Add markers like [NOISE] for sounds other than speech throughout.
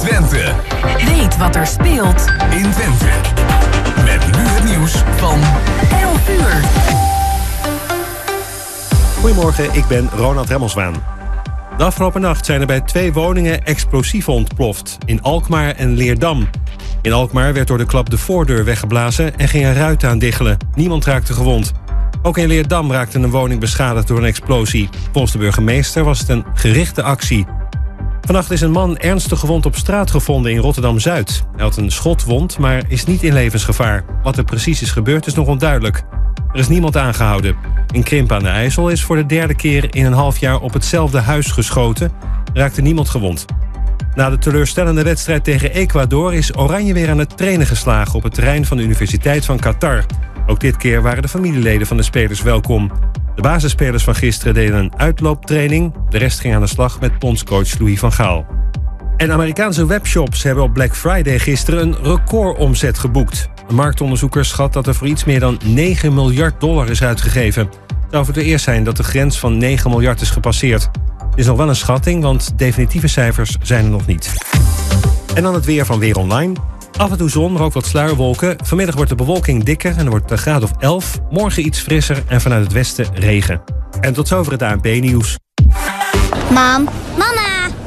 Twente. Weet wat er speelt in Twente. Met nu het nieuws van 11 uur. Goedemorgen, ik ben Ronald Remmelswaan. De afgelopen nacht zijn er bij twee woningen explosieven ontploft. In Alkmaar en Leerdam. In Alkmaar werd door de klap de voordeur weggeblazen en ging een ruit aan diggelen. Niemand raakte gewond. Ook in Leerdam raakte een woning beschadigd door een explosie. Volgens de burgemeester was het een gerichte actie. Vannacht is een man ernstig gewond op straat gevonden in Rotterdam-Zuid. Hij had een schotwond, maar is niet in levensgevaar. Wat er precies is gebeurd is nog onduidelijk. Er is niemand aangehouden. In Krimp aan de IJssel is voor de derde keer in een half jaar op hetzelfde huis geschoten. Raakte niemand gewond. Na de teleurstellende wedstrijd tegen Ecuador is Oranje weer aan het trainen geslagen op het terrein van de Universiteit van Qatar. Ook dit keer waren de familieleden van de spelers welkom. De basisspelers van gisteren deden een uitlooptraining. De rest ging aan de slag met bondscoach Louis van Gaal. En Amerikaanse webshops hebben op Black Friday gisteren een recordomzet geboekt. Een marktonderzoeker schat dat er voor iets meer dan 9 miljard dollar is uitgegeven. Het zou voor het eerst zijn dat de grens van 9 miljard is gepasseerd. Het is nog wel een schatting, want definitieve cijfers zijn er nog niet. En dan het weer van Weer Online. Af en toe zon, maar ook wat sluierwolken. Vanmiddag wordt de bewolking dikker en er wordt een graad of 11. Morgen iets frisser en vanuit het westen regen. En tot zover het ANP-nieuws. Mam, mama,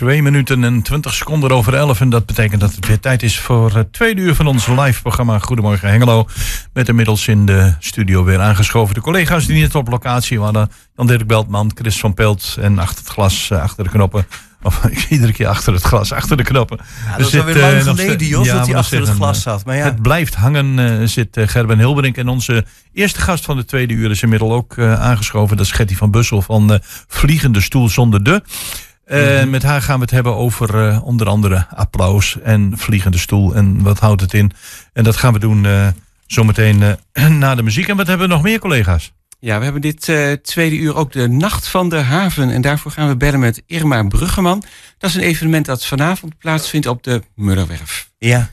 2 minuten en 20 seconden over 11. En dat betekent dat het weer tijd is voor het tweede uur van ons live programma Goedemorgen Hengelo. Met inmiddels in de studio weer aangeschoven de collega's die net op locatie waren. Jan-Dirk Beltman, Chris van Pelt en achter het glas, eh, achter de knoppen. Of [LAUGHS] iedere keer achter het glas, achter de knoppen. Ja, dat is alweer lang geleden, Jos, dat hij achter het glas zat. Maar ja. Het blijft hangen, eh, zit eh, Gerben Hilberink. En onze eerste gast van de tweede uur is inmiddels ook eh, aangeschoven. Dat is Getty van Bussel van eh, Vliegende Stoel Zonder De. Eh, Met haar gaan we het hebben over eh, onder andere applaus en vliegende stoel. En wat houdt het in? En dat gaan we doen eh, zometeen eh, [CLEARS THROAT] na de muziek. En wat hebben we nog meer collega's? Ja, we hebben dit eh, tweede uur ook de Nacht van de Haven. En daarvoor gaan we bellen met Irma Bruggeman. Dat is een evenement dat vanavond plaatsvindt op de Mudderwerf. Ja.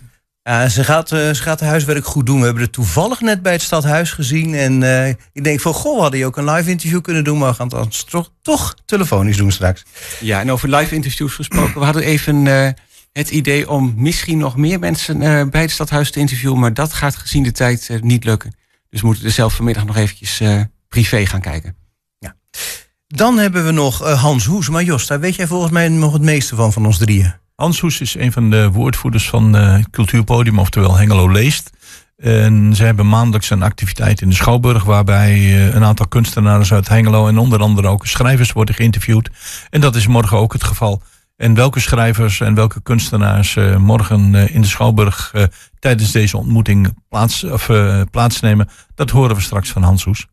Ja, ze, gaat, eh, ze gaat haar huiswerk goed doen. We hebben het toevallig net bij het stadhuis gezien. En eh, ik denk van, goh, we hadden hier ook een live interview kunnen doen. Maar we gaan het toch, toch telefonisch doen straks. Ja, en over live interviews gesproken. We hadden even eh, het idee om misschien nog meer mensen eh, bij het stadhuis te interviewen. Maar dat gaat gezien de tijd eh, niet lukken. Dus we moeten er zelf vanmiddag nog eventjes eh, privé gaan kijken. Dan hebben we nog eh, Hans Hoes. Maar Jos, daar weet jij volgens mij nog het meeste van, van ons drieën. Hans Hoes is een van de woordvoerders van eh, het Cultuurpodium, oftewel Hengelo Leest. En ze hebben maandelijks een activiteit in de Schouwburg, waarbij eh, een aantal kunstenaars uit Hengelo en onder andere ook schrijvers worden geïnterviewd. En dat is morgen ook het geval. En welke schrijvers en welke kunstenaars eh, morgen in de Schouwburg tijdens deze ontmoeting plaats, of, plaatsnemen, dat horen we straks van Hans Hoes.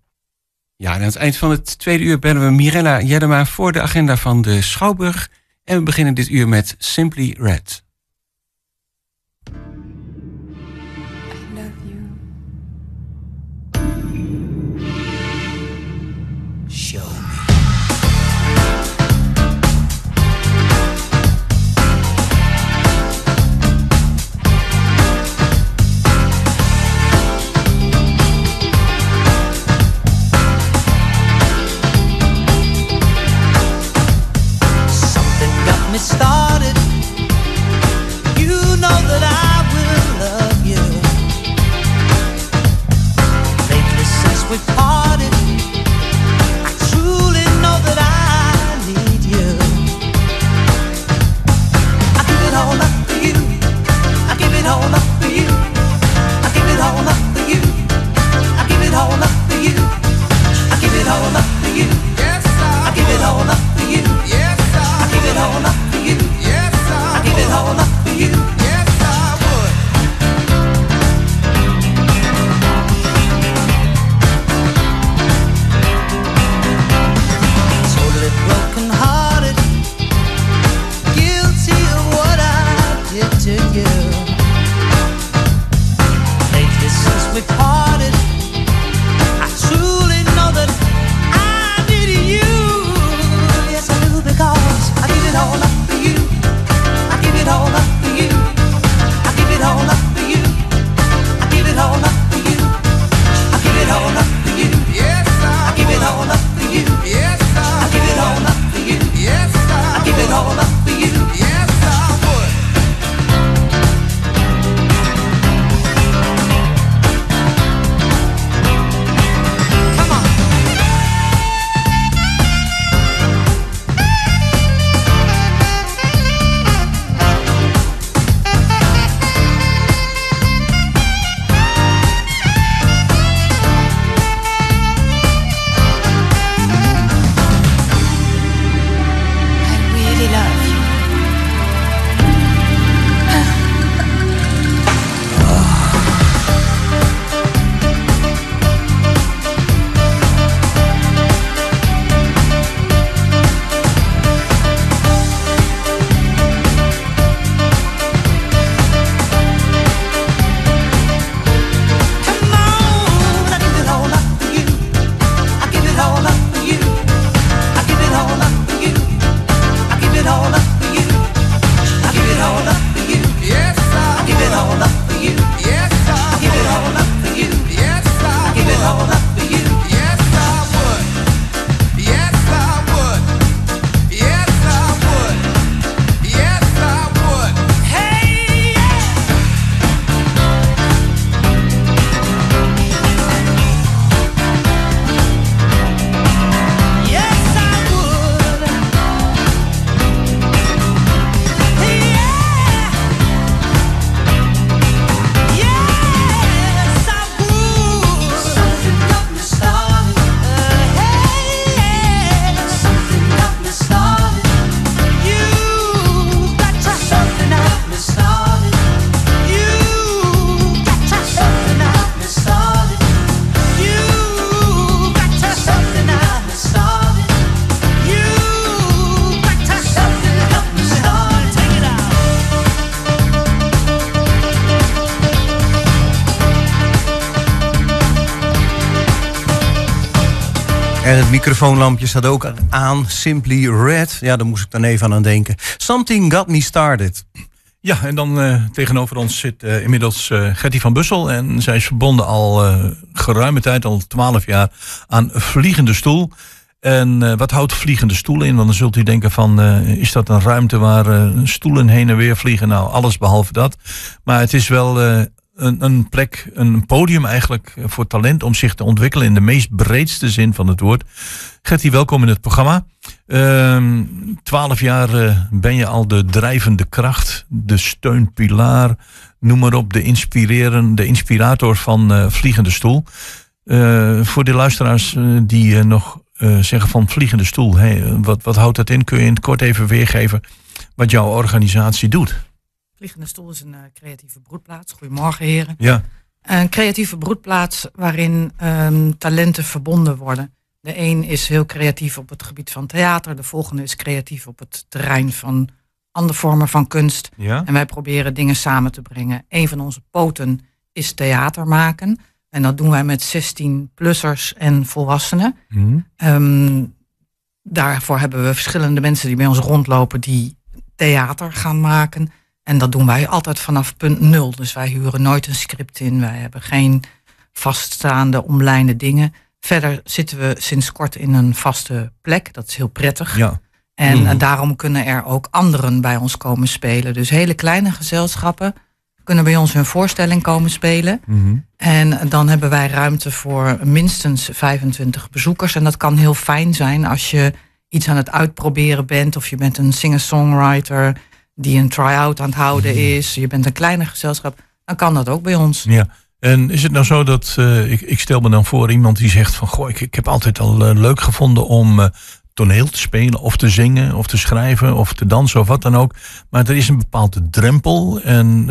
Ja, en aan het eind van het tweede uur bellen we Mirella Jeddema voor de agenda van de Schouwburg. En we beginnen dit uur met Simply Red. Something microfoonlampje staat ook aan. Simply Red. Ja, daar moest ik dan even aan denken. Something got me started. Ja, en dan eh, tegenover ons zit eh, inmiddels eh Gertie van Bussel. En zij is verbonden al geruime tijd, al twaalf jaar, aan Vliegende Stoel. En wat houdt Vliegende Stoel in? Dan zult u denken van, is dat een ruimte waar stoelen heen en weer vliegen? Nou, alles behalve dat. Maar het is wel een, een plek, een podium eigenlijk voor talent om zich te ontwikkelen in de meest breedste zin van het woord. Gertie, welkom in het programma. Ehm, Twaalf jaar eh, ben je al de drijvende kracht, de steunpilaar, noem maar op, de inspireren, de inspirator van eh, Vliegende Stoel. Eh, voor de luisteraars die nog zeggen van Vliegende Stoel, wat, wat houdt dat in? Kun je in het kort even weergeven wat jouw organisatie doet? Vliegende Stoel is een eh, creatieve broedplaats. Goedemorgen heren. Ja. Een creatieve broedplaats waarin ehm, talenten verbonden worden. De een is heel creatief op het gebied van theater. De volgende is creatief op het terrein van andere vormen van kunst. Ja. En wij proberen dingen samen te brengen. Een van onze poten is theater maken. En dat doen wij met 16-plussers en volwassenen. Mhm. Ehm, daarvoor hebben we verschillende mensen die bij ons rondlopen die theater gaan maken. En dat doen wij altijd vanaf punt nul. Dus wij huren nooit een script in. Wij hebben geen vaststaande omlijnde dingen. Verder zitten we sinds kort in een vaste plek. Dat is heel prettig. Ja. En Mhm. daarom kunnen er ook anderen bij ons komen spelen. Dus hele kleine gezelschappen kunnen bij ons hun voorstelling komen spelen. Mhm. En dan hebben wij ruimte voor minstens 25 bezoekers. En dat kan heel fijn zijn als je iets aan het uitproberen bent. Of je bent een singer-songwriter die een try-out aan het houden is. Je bent een kleine gezelschap. Dan kan dat ook bij ons. Ja. En is het nou zo dat, eh, ik, ik stel me dan voor iemand die zegt van, goh, ik, ik heb altijd al eh, leuk gevonden om eh, toneel te spelen of te zingen of te schrijven of te dansen of wat dan ook. Maar er is een bepaalde drempel en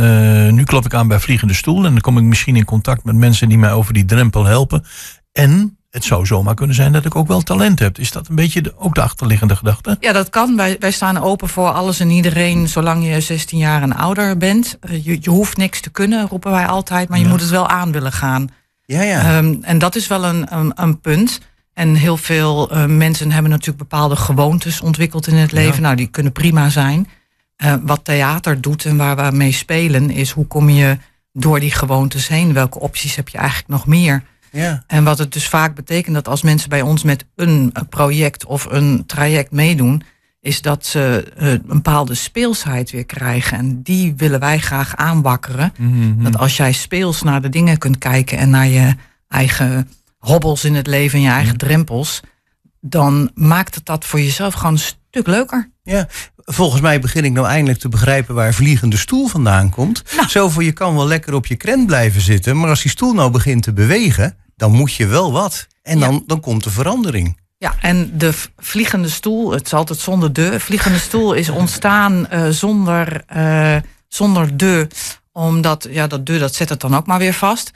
nu klop ik aan bij Vliegende Stoel en dan kom ik misschien in contact met mensen die mij over die drempel helpen. En het zou zomaar kunnen zijn dat ik ook wel talent heb. Is dat een beetje de, ook de achterliggende gedachte? Ja, dat kan. Wij, wij staan open voor alles en iedereen, zolang je 16 jaar en ouder bent. Eh, je, je hoeft niks te kunnen, roepen wij altijd, maar je Ja. moet het wel aan willen gaan. Ja, ja. Ehm, en dat is wel een, een, een punt. En heel veel eh, mensen hebben natuurlijk bepaalde gewoontes ontwikkeld in het leven. Ja. Nou, die kunnen prima zijn. Eh, wat theater doet en waar we mee spelen, is hoe kom je door die gewoontes heen? Welke opties heb je eigenlijk nog meer? Ja. En wat het dus vaak betekent dat als mensen bij ons met een project of een traject meedoen, is dat ze eh, een bepaalde speelsheid weer krijgen. En die willen wij graag aanwakkeren. Mhm. Dat als jij speels naar de dingen kunt kijken en naar je eigen hobbels in het leven en je eigen drempels, dan maakt het dat voor jezelf gewoon een stuk leuker. Ja, volgens mij begin ik nou eindelijk te begrijpen waar vliegende stoel vandaan komt. Zo van je kan wel lekker op je krent blijven zitten, maar als die stoel nou begint te bewegen, dan moet je wel wat. En dan, dan komt de verandering. Ja, en de vliegende stoel, het is altijd zonder de. Vliegende stoel is ontstaan eh, zonder, eh, zonder de, omdat ja, dat de dat zet het dan ook maar weer vast.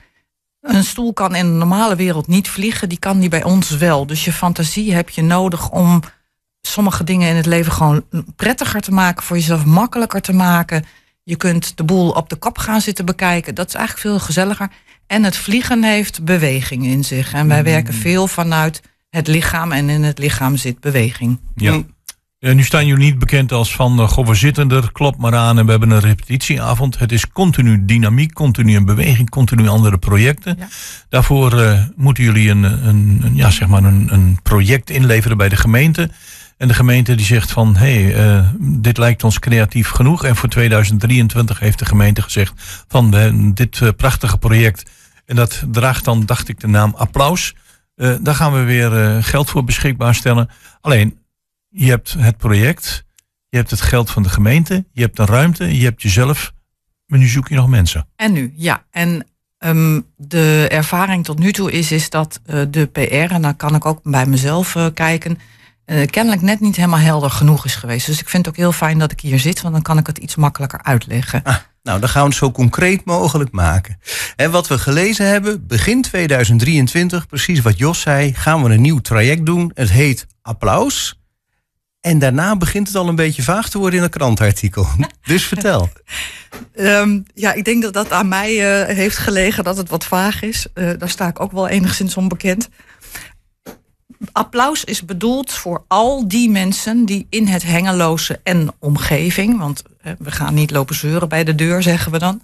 Een stoel kan in de normale wereld niet vliegen, die kan die bij ons wel. Dus je fantasie heb je nodig om sommige dingen in het leven gewoon prettiger te maken, voor jezelf makkelijker te maken. Je kunt de boel op de kop gaan zitten bekijken. Dat is eigenlijk veel gezelliger. En het vliegen heeft beweging in zich. En wij werken veel vanuit het lichaam en in het lichaam zit beweging. Ja. Ja, nu staan jullie niet bekend als van, uh, goh, we zitten er, klop maar aan en we hebben een repetitieavond. Het is continu dynamiek, continu een beweging, continu andere projecten. Daarvoor eh, moeten jullie een, een, een, ja, zeg maar een, een project inleveren bij de gemeente. En de gemeente die zegt van, hé, hey, uh, dit lijkt ons creatief genoeg. En voor 2023 heeft de gemeente gezegd van, dit uh, prachtige project. En dat draagt dan, dacht ik, de naam Applaus. Uh, daar gaan we weer geld voor beschikbaar stellen. Alleen, je hebt het project, je hebt het geld van de gemeente, je hebt een ruimte, je hebt jezelf, maar nu zoek je nog mensen. En nu, ja. En um, de ervaring tot nu toe is, is dat de PR, en dan kan ik ook bij mezelf kijken, uh, kennelijk net niet helemaal helder genoeg is geweest. Dus ik vind het ook heel fijn dat ik hier zit, want dan kan ik het iets makkelijker uitleggen. Ah, nou, dan gaan we het zo concreet mogelijk maken. En wat we gelezen hebben, begin 2023, precies wat Jos zei, gaan we een nieuw traject doen. Het heet Applaus. En daarna begint het al een beetje vaag te worden in een krantartikel. [LAUGHS] Dus vertel. Um, ja, ik denk dat dat aan mij uh, heeft gelegen dat het wat vaag is. Uh, daar sta ik ook wel enigszins onbekend. Applaus is bedoeld voor al die mensen die in het Hengeloze en omgeving, want eh, we gaan niet lopen zeuren bij de deur, zeggen we dan,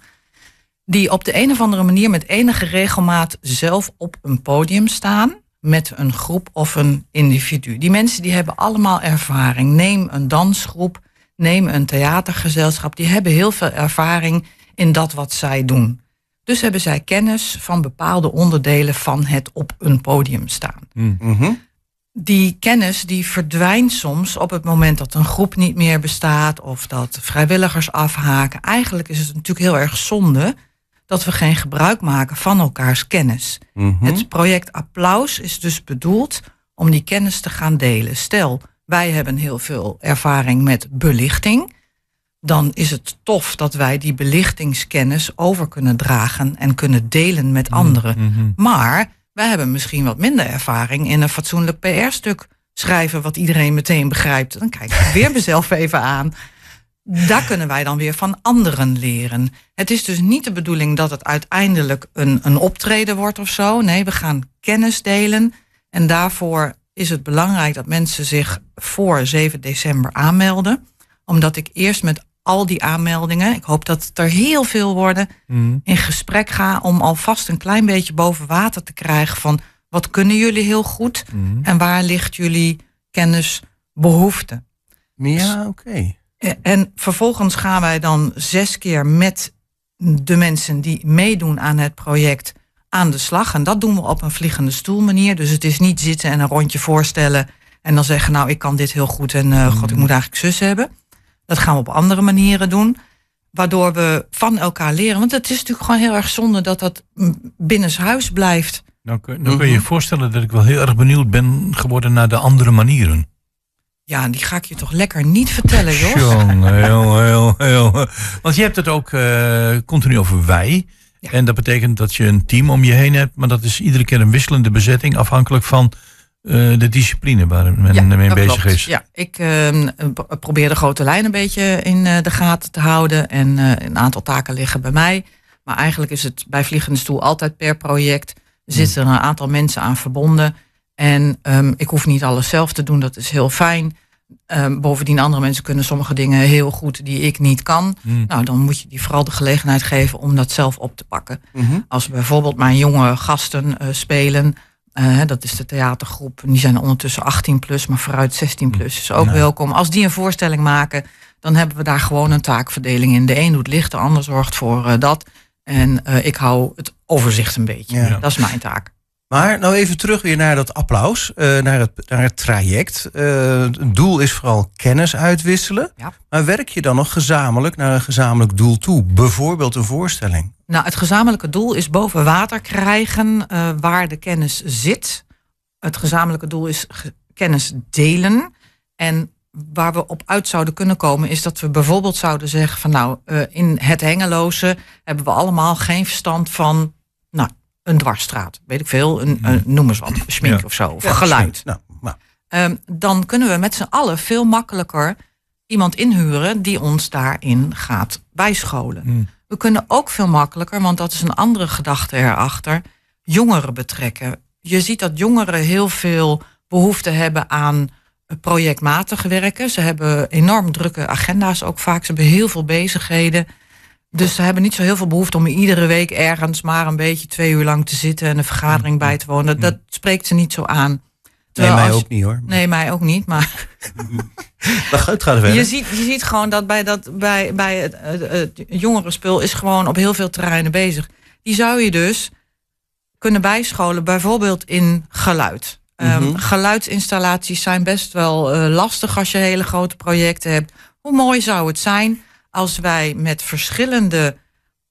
die op de een of andere manier met enige regelmaat zelf op een podium staan met een groep of een individu. Die mensen die hebben allemaal ervaring. Neem een dansgroep, neem een theatergezelschap, die hebben heel veel ervaring in dat wat zij doen. Dus hebben zij kennis van bepaalde onderdelen van het op een podium staan. Die kennis die verdwijnt soms op het moment dat een groep niet meer bestaat of dat vrijwilligers afhaken. Eigenlijk is het natuurlijk heel erg zonde dat we geen gebruik maken van elkaars kennis. Het project Applaus is dus bedoeld om die kennis te gaan delen. Stel, wij hebben heel veel ervaring met belichting. Dan is het tof dat wij die belichtingskennis over kunnen dragen en kunnen delen met anderen. Maar wij hebben misschien wat minder ervaring in een fatsoenlijk PR-stuk schrijven wat iedereen meteen begrijpt. Dan kijk ik weer [LAUGHS] mezelf even aan. Daar kunnen wij dan weer van anderen leren. Het is dus niet de bedoeling dat het uiteindelijk een, een optreden wordt of zo. Nee, we gaan kennis delen. En daarvoor is het belangrijk dat mensen zich voor 7 december aanmelden. Omdat ik eerst met al die aanmeldingen, ik hoop dat het er heel veel worden, in gesprek ga om alvast een klein beetje boven water te krijgen van wat kunnen jullie heel goed en waar ligt jullie kennisbehoefte. Ja, oké. Eh, En vervolgens gaan wij dan zes keer met de mensen die meedoen aan het project aan de slag. En dat doen we op een vliegende stoel manier. Dus het is niet zitten en een rondje voorstellen en dan zeggen, nou ik kan dit heel goed en eh, god, ik moet eigenlijk zus hebben. Dat gaan we op andere manieren doen. Waardoor we van elkaar leren. Want het is natuurlijk gewoon heel erg zonde dat dat binnenshuis blijft. Nou, kun, nou kun je je voorstellen dat ik wel heel erg benieuwd ben geworden naar de andere manieren. Ja, die ga ik je toch lekker niet vertellen, Jos. Jongen, heel, heel, heel. Want je hebt het ook eh, continu over wij. En dat betekent dat je een team om je heen hebt. Maar dat is iedere keer een wisselende bezetting. Afhankelijk van eh, de discipline waar men mee bezig klopt. is. Ja, ik eh, p- probeer de grote lijn een beetje in eh, de gaten te houden. En eh, een aantal taken liggen bij mij. Maar eigenlijk is het bij Vliegende Stoel altijd per project. Zitten er een aantal mensen aan verbonden. En ehm, ik hoef niet alles zelf te doen, dat is heel fijn. Ehm, bovendien, andere mensen kunnen sommige dingen heel goed die ik niet kan. Hmm. Nou, dan moet je die vooral de gelegenheid geven om dat zelf op te pakken. Als bijvoorbeeld mijn jonge gasten spelen, eh, dat is de theatergroep, en die zijn ondertussen 18 plus, maar vooruit 16 plus is ook welkom. Als die een voorstelling maken, dan hebben we daar gewoon een taakverdeling in. De een doet licht, de ander zorgt voor eh, dat. En eh, ik hou het overzicht een beetje. Ja. Dat is mijn taak. Maar nou even terug weer naar dat applaus, eh, naar, het, naar het traject. Eh, het doel is vooral kennis uitwisselen. Maar werk je dan nog gezamenlijk naar een gezamenlijk doel toe? Bijvoorbeeld een voorstelling. Nou, het gezamenlijke doel is boven water krijgen eh, waar de kennis zit. Het gezamenlijke doel is kennis delen. En waar we op uit zouden kunnen komen is dat we bijvoorbeeld zouden zeggen van nou, in het Hengeloze hebben we allemaal geen verstand van een dwarsstraat. Weet ik veel, een, een- noem eens wat, schmink Ja. of zo, of Ja, geluid. Nou, nou. Ehm, dan kunnen we met z'n allen veel makkelijker iemand inhuren die ons daarin gaat bijscholen. We kunnen ook veel makkelijker, want dat is een andere gedachte erachter, jongeren betrekken. Je ziet dat jongeren heel veel behoefte hebben aan projectmatig werken. Ze hebben enorm drukke agenda's ook vaak. Ze hebben heel veel bezigheden. Dus ze hebben niet zo heel veel behoefte om iedere week ergens maar een beetje twee uur lang te zitten en een vergadering bij te wonen. Dat, dat spreekt ze niet zo aan. Nee, mij als- ook niet hoor. Nee, mij ook niet. Maar [LAUGHS] gaat verder. je ziet, je ziet gewoon dat bij, dat, bij, bij het, het, het jongerenspul is gewoon op heel veel terreinen bezig. Die zou je dus kunnen bijscholen, bijvoorbeeld in geluid. Ehm, Mhm. geluidsinstallaties zijn best wel eh, lastig als je hele grote projecten hebt. Hoe mooi zou het zijn als wij met verschillende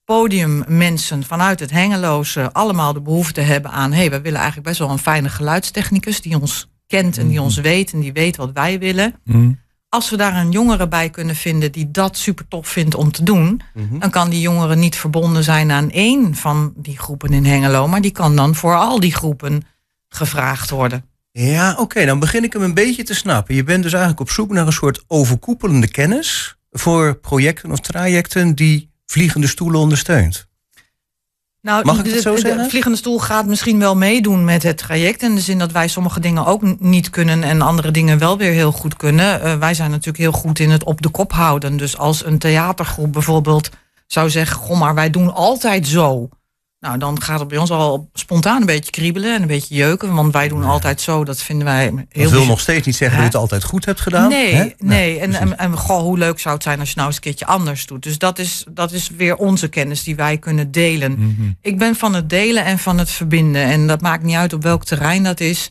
podiummensen vanuit het Hengeloze allemaal de behoefte hebben aan... hé, hey, we willen eigenlijk best wel een fijne geluidstechnicus... die ons kent en die ons weet en die weet wat wij willen. Als we daar een jongere bij kunnen vinden die dat super tof vindt om te doen... dan kan die jongere niet verbonden zijn aan één van die groepen in Hengelo... maar die kan dan voor al die groepen gevraagd worden. Ja, oké, dan begin ik hem een beetje te snappen. Je bent dus eigenlijk op zoek naar een soort overkoepelende kennis voor projecten of trajecten die vliegende stoelen ondersteunt. Nou, Mag ik het zo zeggen? De vliegende stoel gaat misschien wel meedoen met het traject. In de zin dat wij sommige dingen ook niet kunnen en andere dingen wel weer heel goed kunnen. Eh, wij zijn natuurlijk heel goed in het op de kop houden. Dus als een theatergroep bijvoorbeeld zou zeggen: Goh, maar wij doen altijd zo. Nou, dan gaat het bij ons al spontaan een beetje kriebelen en een beetje jeuken. Want wij doen altijd zo. Dat vinden wij heel Dat wil nog steeds niet zeggen dat je het altijd goed hebt gedaan. Nee, hè? nee. En, en, en goh, hoe leuk zou het zijn als je nou eens een keertje anders doet. Dus dat is, dat is weer onze kennis die wij kunnen delen. Mhm. Ik ben van het delen en van het verbinden. En dat maakt niet uit op welk terrein dat is.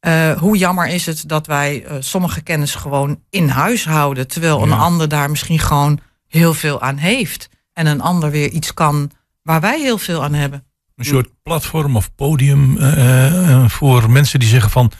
Eh, hoe jammer is het dat wij eh, sommige kennis gewoon in huis houden. Terwijl een ander daar misschien gewoon heel veel aan heeft. En een ander weer iets kan waar wij heel veel aan hebben. Een soort platform of podium eh, eh, voor mensen die zeggen van...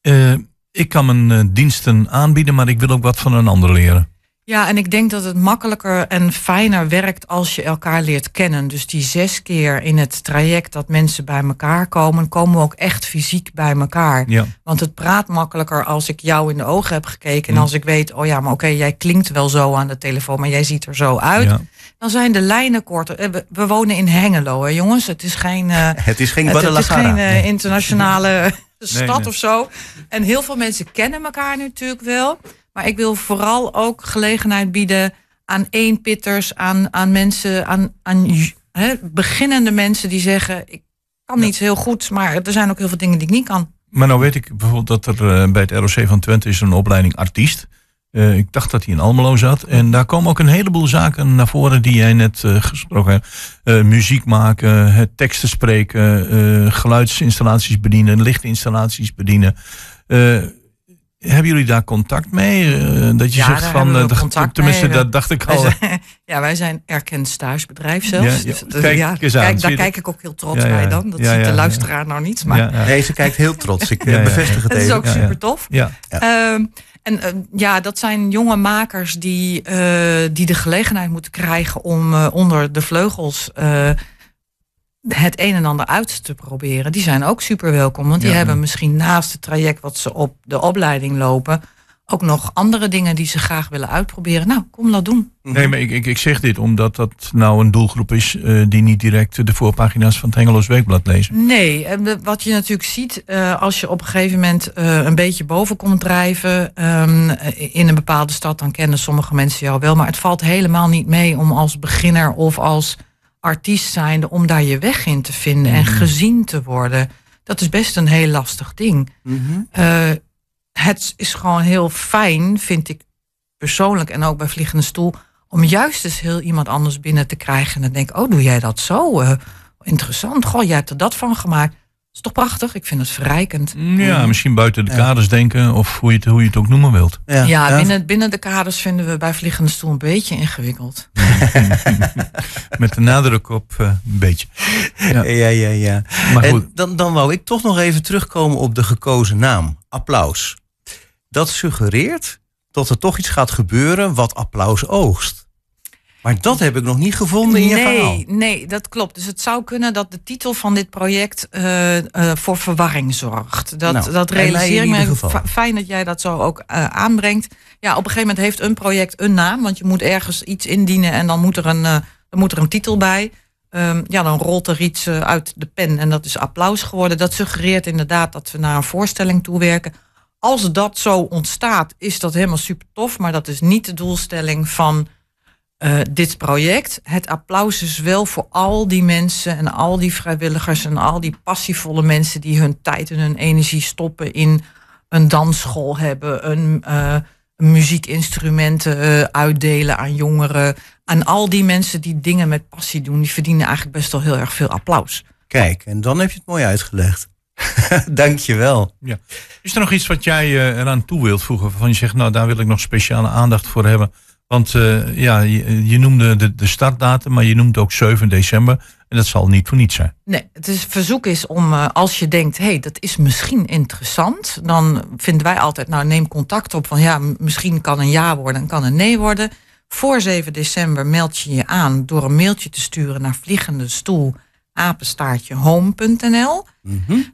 eh, ik kan mijn eh, diensten aanbieden, maar ik wil ook wat van een ander leren. Ja, en ik denk dat het makkelijker en fijner werkt als je elkaar leert kennen. Dus die zes keer in het traject dat mensen bij elkaar komen, komen we ook echt fysiek bij elkaar. Ja. Want het praat makkelijker als ik jou in de ogen heb gekeken. En Mm. als ik weet, oh ja, maar oké, jij klinkt wel zo aan de telefoon, maar jij ziet er zo uit. Ja. Dan zijn de lijnen korter. Eh, We, we wonen in Hengelo, hè, jongens. Het is geen, eh, [LAUGHS] Het is geen het, het is geen eh, Nee. internationale [LAUGHS] stad nee. of zo. En heel veel mensen kennen elkaar natuurlijk wel. Maar ik wil vooral ook gelegenheid bieden aan eenpitters, aan, aan mensen, aan, aan beginnende mensen die zeggen: Ik kan niets heel goed, maar er zijn ook heel veel dingen die ik niet kan. Maar nou weet ik bijvoorbeeld dat er eh, bij het ROC van Twente is een opleiding artiest. Eh, ik dacht dat hij in Almelo zat. En daar komen ook een heleboel zaken naar voren die jij net eh, gesproken hebt. Muziek maken, het teksten spreken, geluidsinstallaties bedienen, lichtinstallaties bedienen. Eh, hebben jullie daar contact mee? Eh, dat je Ja, zegt van, we eh, dat- contact tenminste, mee. dat dacht ik Wij al. zijn- [LAUGHS] ja, wij zijn erkend stagebedrijf zelfs. Ja, ja. Dus, eh, Kijk ja, eens aan, kijk, zie daar kijk dat? ik ook heel trots Ja, ja, bij dan. Dat Ja, ziet de ja. luisteraar nou niet. Maar Ja, ja. Nee, ze kijkt heel trots. Ik eh, Ja, ja. bevestig het Het is ook Ja, ja. super tof. Ja. Ehm, en eh, ja, dat zijn jonge makers die, eh, die de gelegenheid moeten krijgen om eh, onder de vleugels eh, het een en ander uit te proberen. Die zijn ook super welkom, want die Ja. hebben misschien naast het traject wat ze op de opleiding lopen, ook nog andere dingen die ze graag willen uitproberen. Nou, kom dat doen. Nee, maar ik, ik, ik zeg dit omdat dat nou een doelgroep is eh, die niet direct de voorpagina's van het Hengeloos Weekblad lezen. Nee, en de- wat je natuurlijk ziet eh, als je op een gegeven moment eh, een beetje boven komt drijven ehm, eh, in een bepaalde stad, dan kennen sommige mensen jou wel. Maar het valt helemaal niet mee om als beginner of als artiest zijnde om daar je weg in te vinden en gezien te worden. Dat is best een heel lastig ding. Mhm. Eh, het is gewoon heel fijn, vind ik persoonlijk en ook bij Vliegende Stoel, om juist eens heel iemand anders binnen te krijgen. En dan denk ik, oh, doe jij dat zo? Eh, interessant. Goh, jij hebt er dat van gemaakt. Dat is toch prachtig? Ik vind het verrijkend. Ja, misschien buiten de kaders denken of hoe je het, hoe je het ook noemen wilt. Ja, Binnen, binnen de kaders vinden we bij Vliegende Stoel een beetje ingewikkeld. [LAUGHS] Met de nadruk op eh, een beetje. Ja, ja, ja. ja. Maar En goed. dan, dan wou ik toch nog even terugkomen op de gekozen naam. Applaus. Dat suggereert dat er toch iets gaat gebeuren wat applaus oogst. Maar dat heb ik nog niet gevonden in je verhaal. nee, nee, dat klopt. Dus het zou kunnen dat de titel van dit project eh, eh, voor verwarring zorgt. Dat, Nou, dat realiseer ik me. Fijn dat jij dat zo ook eh, aanbrengt. Ja, op een gegeven moment heeft een project een naam. Want je moet ergens iets indienen en dan moet er een, dan moet er een titel bij. Ehm, ja, dan rolt er iets uit de pen en dat is applaus geworden. Dat suggereert inderdaad dat we naar een voorstelling toewerken. Als dat zo ontstaat, is dat helemaal super tof. Maar dat is niet de doelstelling van eh, dit project. Het applaus is wel voor al die mensen en al die vrijwilligers en al die passievolle mensen die hun tijd en hun energie stoppen in een dansschool hebben, een eh, muziekinstrumenten eh, uitdelen aan jongeren. Aan al die mensen die dingen met passie doen, die verdienen eigenlijk best wel heel erg veel applaus. Kijk, en dan heb je het mooi uitgelegd. [LAUGHS] Dank je wel. Ja. Is er nog iets wat jij eh, eraan toe wilt voegen? Waarvan je zegt, nou daar wil ik nog speciale aandacht voor hebben. Want eh, ja, je, je noemde de, de startdatum, maar je noemt ook 7 december. En dat zal niet voor niets zijn. Nee, het is, verzoek is om, eh, als je denkt, hé, hey, dat is misschien interessant, dan vinden wij altijd, nou neem contact op van ja, misschien kan een ja worden en kan een nee worden. Voor 7 december meld je je aan door een mailtje te sturen naar vliegende stoel home.nl.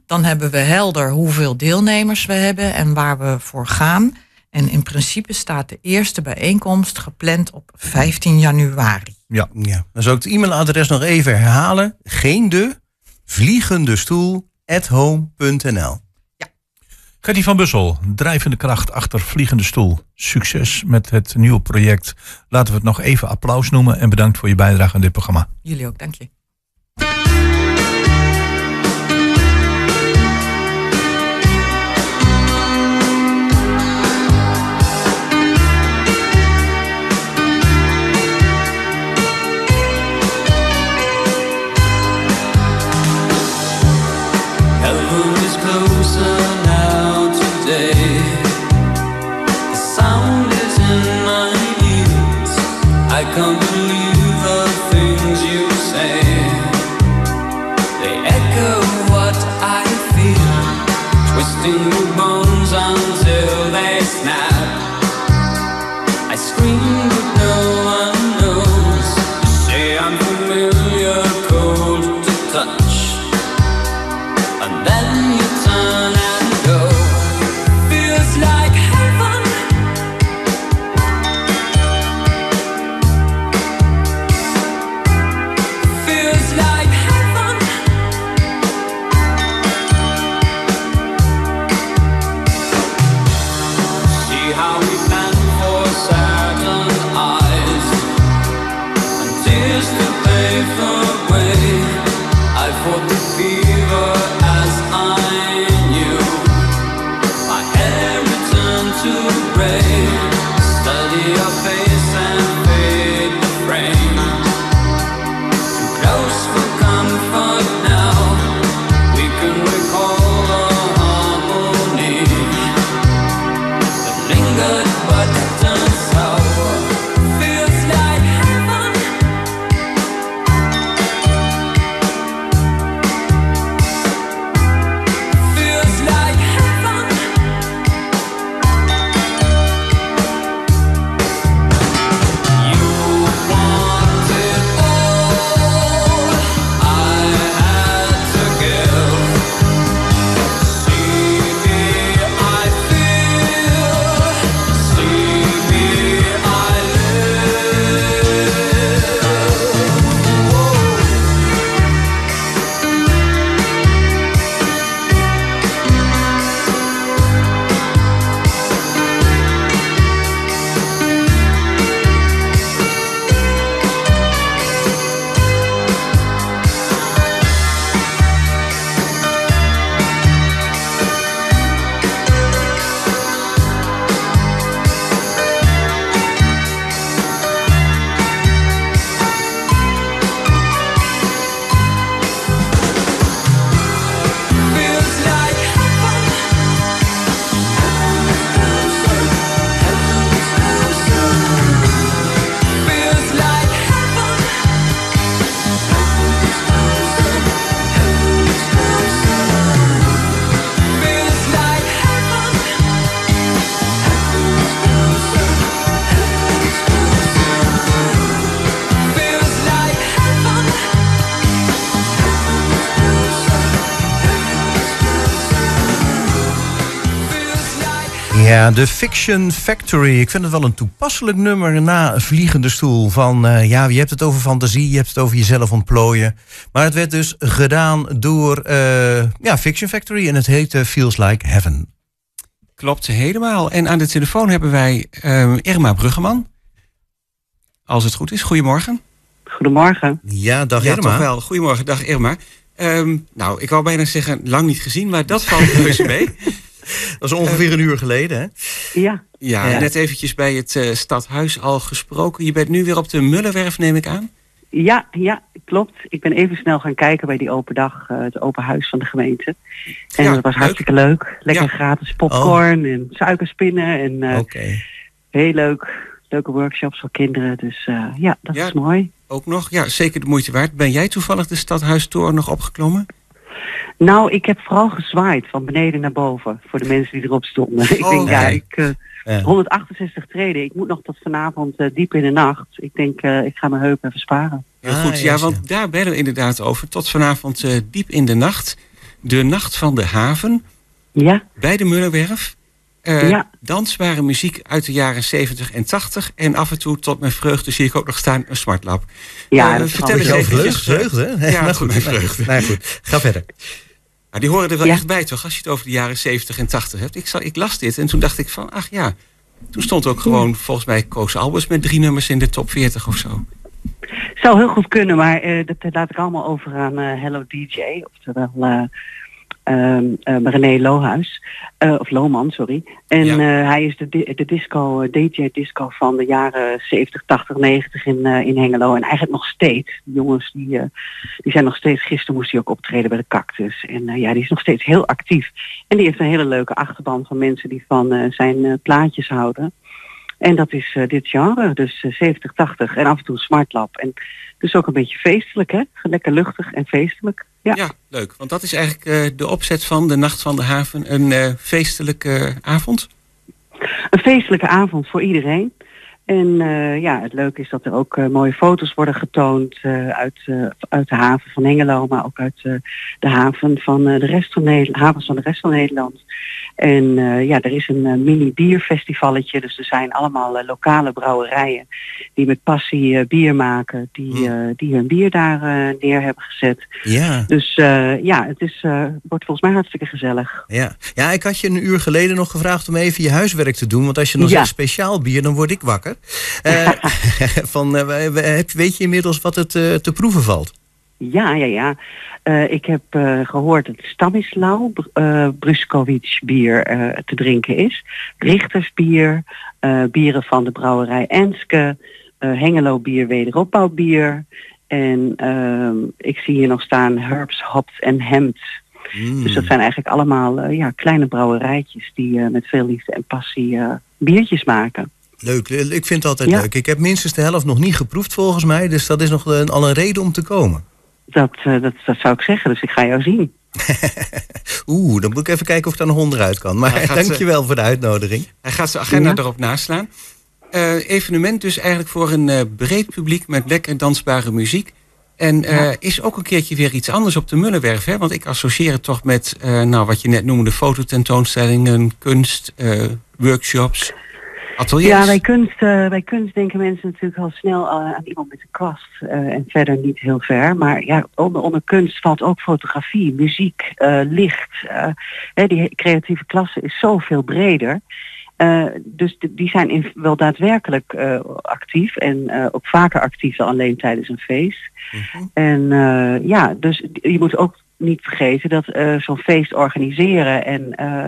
Dan hebben we helder hoeveel deelnemers we hebben en waar we voor gaan. En in principe staat de eerste bijeenkomst gepland op 15 januari. Ja. ja. Dan zou ik het e-mailadres nog even herhalen. Geen de, vliegende stoel, at home.nl. Gertie van Bussel, drijvende kracht achter Vliegende Stoel. Succes met het nieuwe project. Laten we het nog even applaus noemen en bedankt voor je bijdrage aan dit programma. Jullie ook, dank je. Pave the Ja, de Fiction Factory. Ik vind het wel een toepasselijk nummer na Vliegende Stoel. Van, eh, ja, je hebt het over fantasie, je hebt het over jezelf ontplooien. Maar het werd dus gedaan door eh, ja, Fiction Factory en het heette Feels Like Heaven. Klopt helemaal. En aan de telefoon hebben wij ehm, Irma Bruggeman. Als het goed is, goedemorgen. Goedemorgen. Ja, dag ja, Irma. toch wel. Goedemorgen, dag Irma. Ehm, nou, ik wou bijna zeggen, lang niet gezien, maar dat valt reuze mee. [LAUGHS] Dat is ongeveer een uur geleden, hè? Ja. Ja, Ja. net eventjes bij het eh, stadhuis al gesproken. Je bent nu weer op de Mullenwerf, neem ik aan. Ja, ja, klopt. Ik ben even snel gaan kijken bij die open dag, eh, het open huis van de gemeente. En Ja, dat was leuk. hartstikke leuk. Lekker Ja. gratis popcorn en suikerspinnen. En eh, Oké. heel leuk. Leuke workshops voor kinderen. Dus eh, ja, dat Ja. is mooi. Ook nog, ja, zeker de moeite waard. Ben jij toevallig de stadhuistoren nog opgeklommen? Nou, ik heb vooral gezwaaid van beneden naar boven voor de mensen die erop stonden. ik Oh, denk, ja, kijk. ik, eh, Ja. 168 treden. Ik moet nog tot vanavond eh, diep in de nacht. Ik denk, eh, ik ga mijn heup even sparen. Heel Ah, goed, ja, ja, want daar bellen we inderdaad over. Tot vanavond eh, diep in de nacht. De Nacht van de Haven Ja, bij de Mullenwerf. Eh, Ja. Dansbare muziek uit de jaren 70 en 80. En af en toe, tot mijn vreugde, zie ik ook nog staan een smartlap. Ja, Eh, dat vertel eens even. Vreugd, vreugd, hè? [LAUGHS] Ja, maar goed, mijn vreugde. Nou goed, ga verder. Maar die horen er wel Ja. echt bij, toch? Als je het over de jaren 70 en 80 hebt. Ik, zal, ik las dit en toen dacht ik van, ach ja. Toen stond ook gewoon, volgens mij, Koos Albers met drie nummers in de top 40 of zo. Zou heel goed kunnen, maar eh, dat laat ik allemaal over aan eh, Hello DJ, oftewel eh ehm, eh, René Lohuis, eh, of Lohman, sorry. En Ja. eh, hij is de, de disco, eh, DJ disco van de jaren 70, 80, 90 in, in Hengelo. En eigenlijk nog steeds. Jongens die, die zijn nog steeds, gisteren moest hij ook optreden bij de Cactus. En ja, die is nog steeds heel actief. En die heeft een hele leuke achterban van mensen die van zijn plaatjes houden. En dat is dit genre, dus eh, 70, 80 en af en toe smartlap. En dus ook een beetje feestelijk, hè? Lekker luchtig en feestelijk. Ja, Ja, leuk. Want dat is eigenlijk eh, de opzet van de Nacht van de Haven. Een eh, feestelijke avond. een feestelijke avond voor iedereen. En eh, ja, het leuke is dat er ook eh, mooie foto's worden getoond eh, uit, uit de haven van Hengelo, maar ook uit de haven van de rest van Nederland, havens van de rest van Nederland. En ja, er is een mini bierfestivalletje, dus er zijn allemaal lokale brouwerijen die met passie bier maken, die, eh, die hun bier daar neer hebben gezet. Ja. Dus ja, het is, wordt volgens mij hartstikke gezellig. Ja. ja, ik had je een uur geleden nog gevraagd om even je huiswerk te doen. Want als je Ja. zegt speciaal bier, dan word ik wakker. [LAUGHS] Eh, [LAUGHS] van, eh, weet je inmiddels wat het eh, te proeven valt? Ja, ja, ja. Ik heb eh, gehoord dat Stanislau uh, Bruskovic bier te drinken is. Richtersbier, bieren van de brouwerij Enske, Hengelo bier, wederopbouwbier. En ehm, ik zie hier nog staan Herbs, Hops en Hemd. Mm. Dus dat zijn eigenlijk allemaal ja, kleine brouwerijtjes die met veel liefde en passie biertjes maken. Leuk, ik vind het altijd Ja. leuk. Ik heb minstens de helft nog niet geproefd volgens mij. Dus dat is nog een, al een reden om te komen. Dat, eh, dat, dat zou ik zeggen, dus ik ga jou zien. [LAUGHS] Oeh, dan moet ik even kijken of ik daar nog onderuit kan. Maar gaat, [LAUGHS] dankjewel voor de uitnodiging. Hij gaat zijn agenda Ja. erop naslaan. Eh, evenement dus eigenlijk voor een eh, breed publiek met lekker dansbare muziek. En eh, is ook een keertje weer iets anders op de Mullenwerf. Hè? Want ik associeer het toch met eh, nou, wat je net noemde, fototentoonstellingen, kunst, eh, workshops, ateliers. Ja, bij kunst, eh, bij kunst denken mensen natuurlijk al snel eh, aan iemand met een kwast eh, en verder niet heel ver. Maar ja, onder, onder kunst valt ook fotografie, muziek, eh, licht. eh, hè, die creatieve klasse is zoveel breder. Eh, dus die zijn in, wel daadwerkelijk eh, actief en eh, ook vaker actief dan alleen tijdens een feest. En eh, ja, dus je moet ook niet vergeten dat eh, zo'n feest organiseren en eh,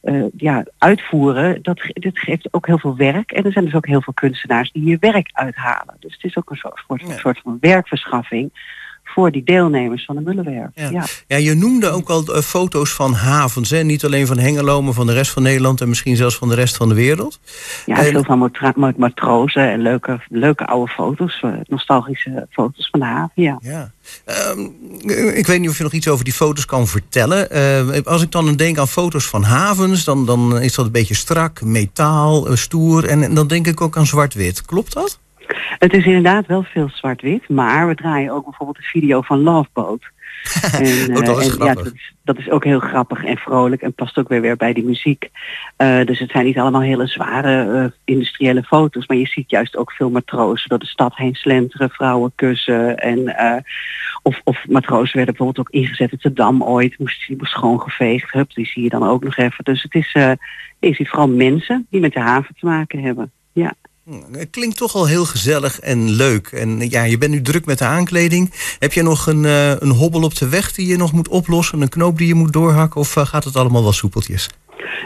eh, ja, uitvoeren, dat, dit geeft ook heel veel werk. En er zijn dus ook heel veel kunstenaars die hier werk uithalen. Dus het is ook een soort, soort, soort van werkverschaffing voor die deelnemers van de Mullenwerf. Ja. Ja. Ja, je noemde ook al eh, foto's van havens. Hè? Niet alleen van Hengelo, maar van de rest van Nederland... en misschien zelfs van de rest van de wereld. Ja, En- veel van matrozen en leuke, leuke oude foto's, eh, nostalgische foto's van de haven. Ja. Ja. Ehm, ik weet niet of je nog iets over die foto's kan vertellen. Eh, als ik dan denk aan foto's van havens, dan, dan is dat een beetje strak, metaal, stoer. En, en dan denk ik ook aan zwart-wit. Klopt dat? Het is inderdaad wel veel zwart-wit, maar we draaien ook bijvoorbeeld een video van Loveboat. [LAUGHS] En, Oh, dat is eh, en. Ja, dat, is, dat is ook heel grappig en vrolijk en past ook weer, weer bij die muziek. Eh, dus het zijn niet allemaal hele zware eh, industriële foto's, maar je ziet juist ook veel matrozen door de stad heen slenteren, vrouwen kussen. En, of, of matrozen werden bijvoorbeeld ook ingezet op de Dam ooit, moest, die moest schoongeveegd. Hup, die zie je dan ook nog even. Dus het is, je ziet vooral mensen die met de haven te maken hebben. Ja. Het klinkt toch al heel gezellig en leuk. En ja, je bent nu druk met de aankleding. Heb je nog een, eh, een hobbel op de weg die je nog moet oplossen? Een knoop die je moet doorhakken? Of eh, gaat het allemaal wel soepeltjes?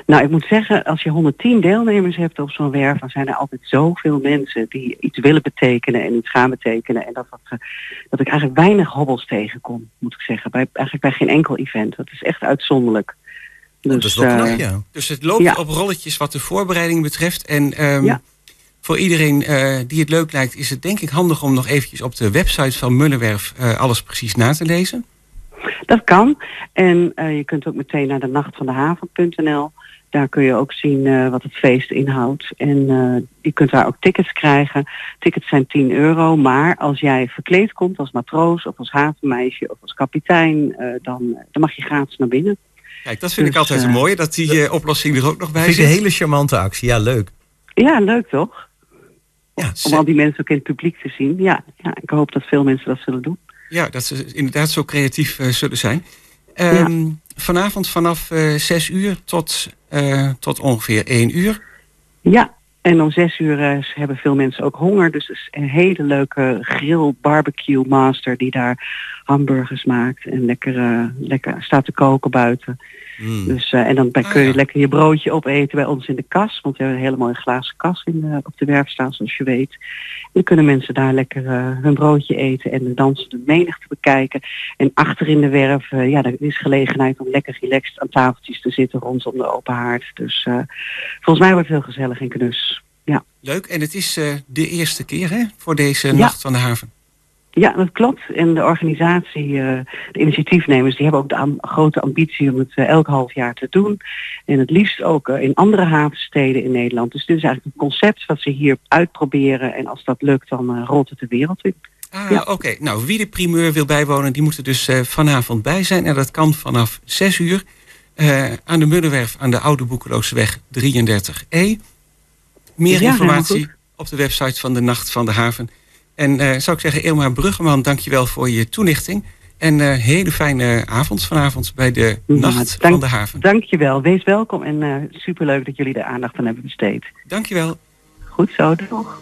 Nou, ik moet zeggen, als je 110 deelnemers hebt op zo'n werf, dan zijn er altijd zoveel mensen die iets willen betekenen en iets gaan betekenen. En dat, dat, eh, dat ik eigenlijk weinig hobbels tegenkom, moet ik zeggen. Bij, eigenlijk bij geen enkel event. Dat is echt uitzonderlijk. Dus, dat is wel knap, eh, ja. Dus het loopt Ja. op rolletjes wat de voorbereiding betreft. En ehm, Ja. Voor iedereen eh, die het leuk lijkt, is het denk ik handig om nog eventjes op de website van Mullenwerf eh, alles precies na te lezen. Dat kan. En eh, je kunt ook meteen naar de nachtvandehaven.nl. Daar kun je ook zien eh, wat het feest inhoudt. En eh, je kunt daar ook tickets krijgen. Tickets zijn 10 euro. Maar als jij verkleed komt als matroos of als havenmeisje of als kapitein, eh, dan, dan mag je gratis naar binnen. Kijk, dat vind ik Dus, altijd een mooie, dat die oplossing er ook nog bij Vind ik zit. een hele charmante actie. Ja, leuk. Ja, leuk toch? Ja, Om al die mensen ook in het publiek te zien. Ja, ja, ik hoop dat veel mensen dat zullen doen. Ja, dat ze inderdaad zo creatief eh, zullen zijn. Ehm, Vanavond vanaf eh 6 uur tot, eh, tot ongeveer 1 uur. Ja, en om zes uur eh, hebben veel mensen ook honger. Dus het is een hele leuke grill barbecue master die daar hamburgers maakt en lekker, eh, lekker staat te koken buiten. Dus, eh, en dan Ah, kun je lekker je broodje opeten bij ons in de kas. Want we hebben een hele mooie glazen kas in de, op de werf staan, zoals je weet. Dan kunnen mensen daar lekker eh, hun broodje eten en de dansende menigte bekijken. En achter in de werf, eh, ja, er is gelegenheid om lekker relaxed aan tafeltjes te zitten rondom de open haard. Dus eh, volgens mij wordt het heel gezellig en knus. Ja. Leuk, en het is de eerste keer hè, voor deze Ja. Nacht van de Haven. Ja, dat klopt. En de organisatie, eh, de initiatiefnemers, die hebben ook de am- grote ambitie om het eh, elk half jaar te doen. En het liefst ook eh, in andere havensteden in Nederland. Dus dit is eigenlijk een concept wat ze hier uitproberen. En als dat lukt, dan rolt het de wereld in. Ah, oké. Nou, wie de primeur wil bijwonen, die moet er dus vanavond bij zijn. En dat kan vanaf 6 uur aan de Muddenwerf aan de Oude Boekelooseweg 33E. Meer Ja, informatie op de website van de Nacht van de Haven. En eh, zou ik zeggen, Ilma Bruggeman, dankjewel voor je toelichting. En eh hele fijne avond vanavond bij de Nacht dank, van de Haven. Dankjewel. Wees welkom en eh, superleuk dat jullie er aandacht aan hebben besteed. Dankjewel. Goed zo, toch?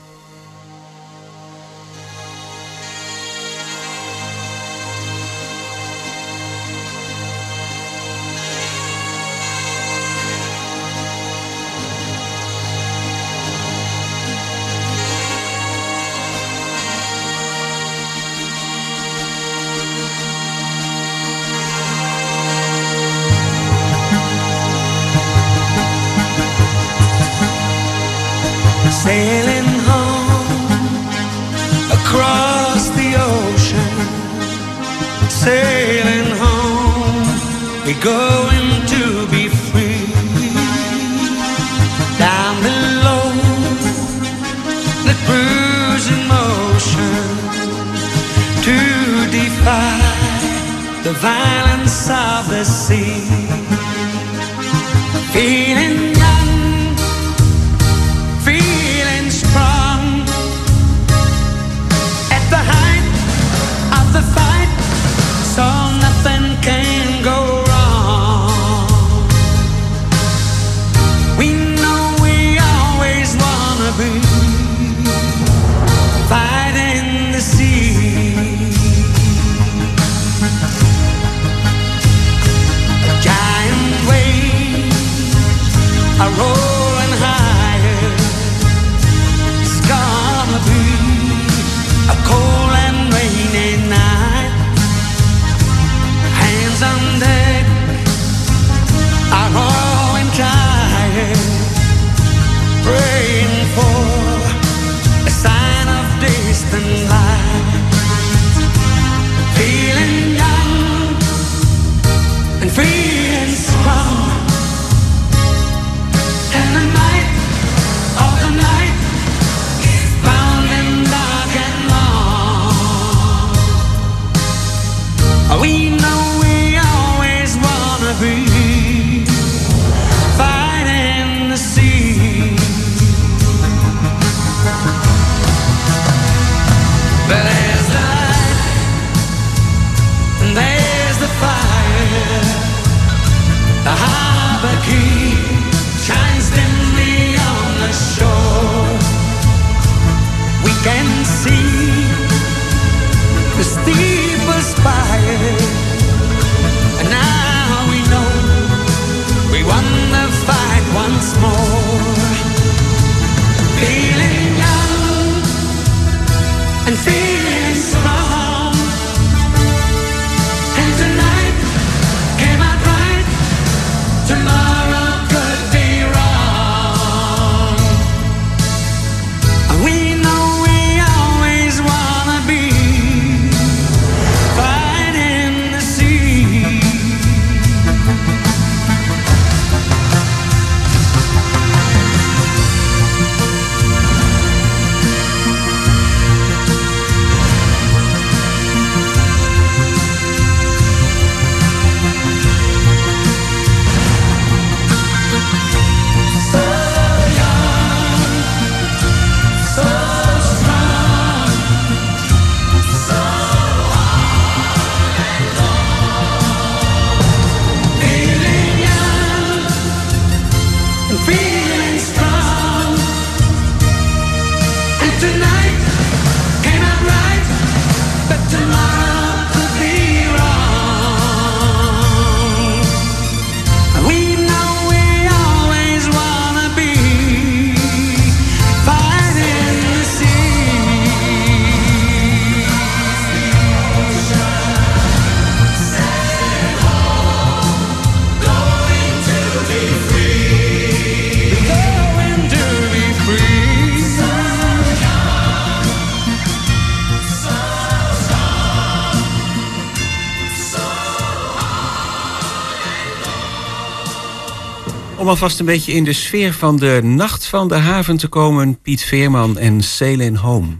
Om alvast een beetje in de sfeer van de Nacht van de Haven te komen. Piet Veerman en Sailing Home.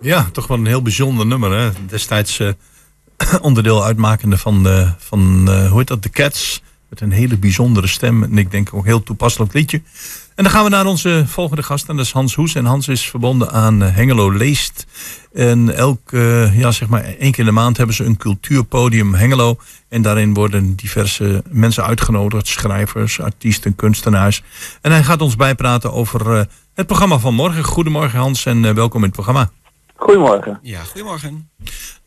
Ja, toch wel een heel bijzonder nummer. Hè? Destijds eh, [CLEARS THROAT] onderdeel uitmakende van, de, van eh, hoe heet dat, de Cats. Met een hele bijzondere stem. En ik denk ook een heel toepasselijk liedje. En dan gaan we naar onze volgende gast. En dat is Hans Hoes. En Hans is verbonden aan eh, Hengelo Leest. En elk, eh, ja, zeg maar één keer in de maand hebben ze een cultuurpodium Hengelo. En daarin worden diverse mensen uitgenodigd. Schrijvers, artiesten, kunstenaars. En hij gaat ons bijpraten over eh, het programma van morgen. Goedemorgen Hans en welkom in het programma. Goedemorgen. Ja, goedemorgen.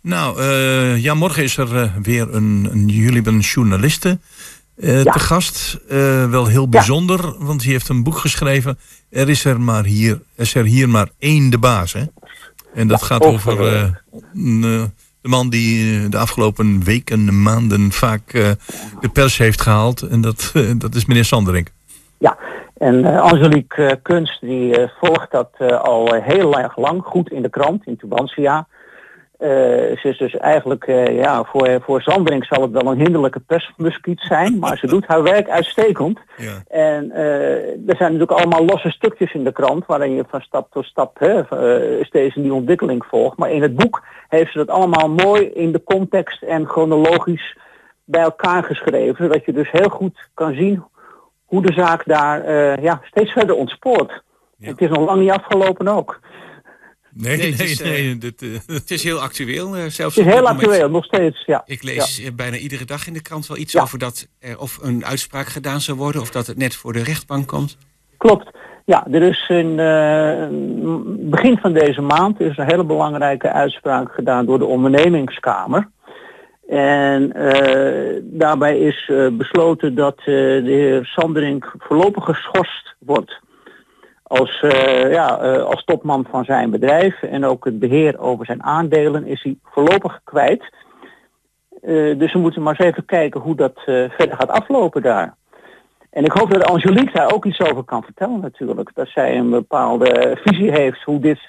Nou, eh, ja, morgen is er weer een, een jullie hebben een eh, te gast. Eh, wel heel bijzonder, want die heeft een boek geschreven. Er is er maar hier, er is er hier maar één de baas, hè? En dat gaat over, eh, de man die de afgelopen weken, maanden vaak de pers heeft gehaald. En dat, dat is meneer Sanderink. En eh, Angelique Kunst die volgt dat al heel erg lang goed in de krant, in Tubantia. Eh, ze is dus eigenlijk, eh, ja, voor, voor Zandring zal het wel een hinderlijke persmuskiet zijn, maar ze doet haar werk uitstekend. En eh, er zijn natuurlijk allemaal losse stukjes in de krant waarin je van stap tot stap hè, steeds een nieuwe ontwikkeling volgt. Maar in het boek heeft ze dat allemaal mooi in de context en chronologisch bij elkaar geschreven, zodat je dus heel goed kan zien hoe de zaak daar ja, steeds verder ontspoort. Het is nog lang niet afgelopen ook. Nee, nee, het is, nee. eh, dit, eh, [LAUGHS] Het is heel actueel, eh, zelfs Het is heel moment. actueel, nog steeds, ja. Ik lees bijna iedere dag in de krant wel iets over dat er of een uitspraak gedaan zou worden... of dat het net voor de rechtbank komt. Klopt. Ja, er is in eh, begin van deze maand is een hele belangrijke uitspraak gedaan door de ondernemingskamer. En eh, daarbij is besloten dat eh, de heer Sanderink voorlopig geschorst wordt als, eh, ja, eh, als topman van zijn bedrijf. En ook het beheer over zijn aandelen is hij voorlopig kwijt. Eh, dus we moeten maar eens even kijken hoe dat verder gaat aflopen daar. En ik hoop dat Angelique daar ook iets over kan vertellen natuurlijk. Dat zij een bepaalde visie heeft hoe dit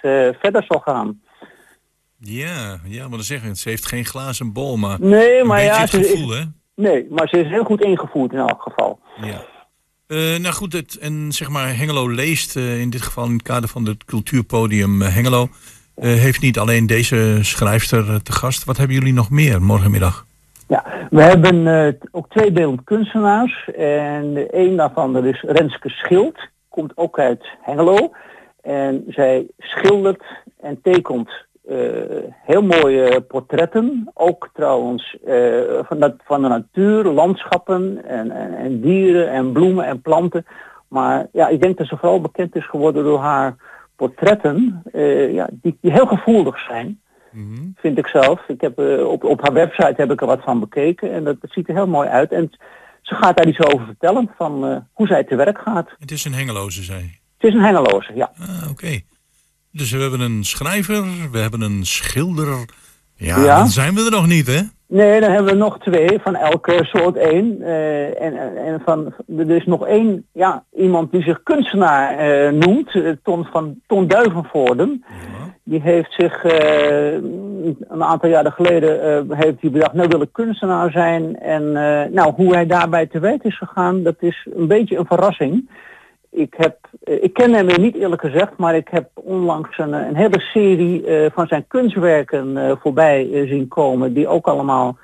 verder zal gaan. Ja, ja, maar dan zeggen we, ze heeft geen glazen bol, maar Nee, maar ja, het ze is- gevoel, hè? Nee, maar ze is heel goed ingevoerd in elk geval. Ja. Eh, nou goed, het, en zeg maar Hengelo leest, eh, in dit geval in het kader van het cultuurpodium eh, Hengelo, heeft niet alleen deze schrijfster te gast. Wat hebben jullie nog meer morgenmiddag? We hebben ook twee beeldend kunstenaars. En een daarvan dat is Renske Schild. Komt ook uit Hengelo. En zij schildert en tekent heel mooie portretten. Ook trouwens eh, van, dat, van de natuur, landschappen en, en, en dieren en bloemen en planten. Maar ja, ik denk dat ze vooral bekend is geworden door haar portretten. eh, ja, die, die heel gevoelig zijn vind ik zelf. Ik heb, eh, op, op haar website heb ik er wat van bekeken en dat, dat ziet er heel mooi uit. En ze gaat daar iets over vertellen van eh, hoe zij te werk gaat. Het is een Hengeloze, zei. Het is een Hengeloze, ja. Ah, oké. Dus we hebben een schrijver, we hebben een schilder. Ja, Ja. dan zijn we er nog niet, hè? Nee, dan hebben we nog twee van elke soort één. Eh, en, en van, er is nog één, ja, iemand die zich kunstenaar eh, noemt, eh, Ton van Ton Duivenvoorden. Die heeft zich een aantal jaren geleden heeft hij bedacht, nou wil ik kunstenaar zijn. En nou, hoe hij daarbij te werk is gegaan, dat is een beetje een verrassing. Ik, heb, eh, ik ken hem niet eerlijk gezegd, maar ik heb onlangs een, een hele serie eh, van zijn kunstwerken eh, voorbij zien komen, die ook allemaal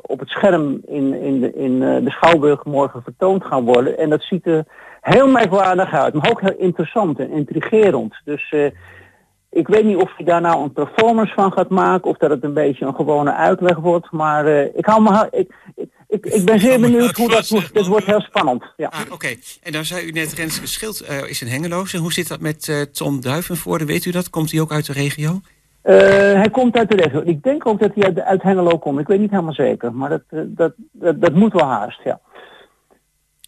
op het scherm in, in, de, in de Schouwburg morgen vertoond gaan worden. En dat ziet er heel merkwaardig uit, maar ook heel interessant en intrigerend. Dus ik weet niet of hij daar nou een performance van gaat maken of dat het een beetje een gewone uitleg wordt. Maar ik, hou me, ik, ik, ik ben zeer benieuwd hoe dat wordt. Dit wordt heel spannend. Ja. Ah, oké. En dan zei u net, Renske Schild eh, is een Hengeloze. Hoe zit dat met eh, Tom Duivenvoorde? Weet u dat? Komt hij ook uit de regio? Eh, hij komt uit de regio. Ik denk ook dat hij uit, uit Hengelo komt. Ik weet niet helemaal zeker. Maar dat, eh, dat, dat, dat moet wel haast, ja.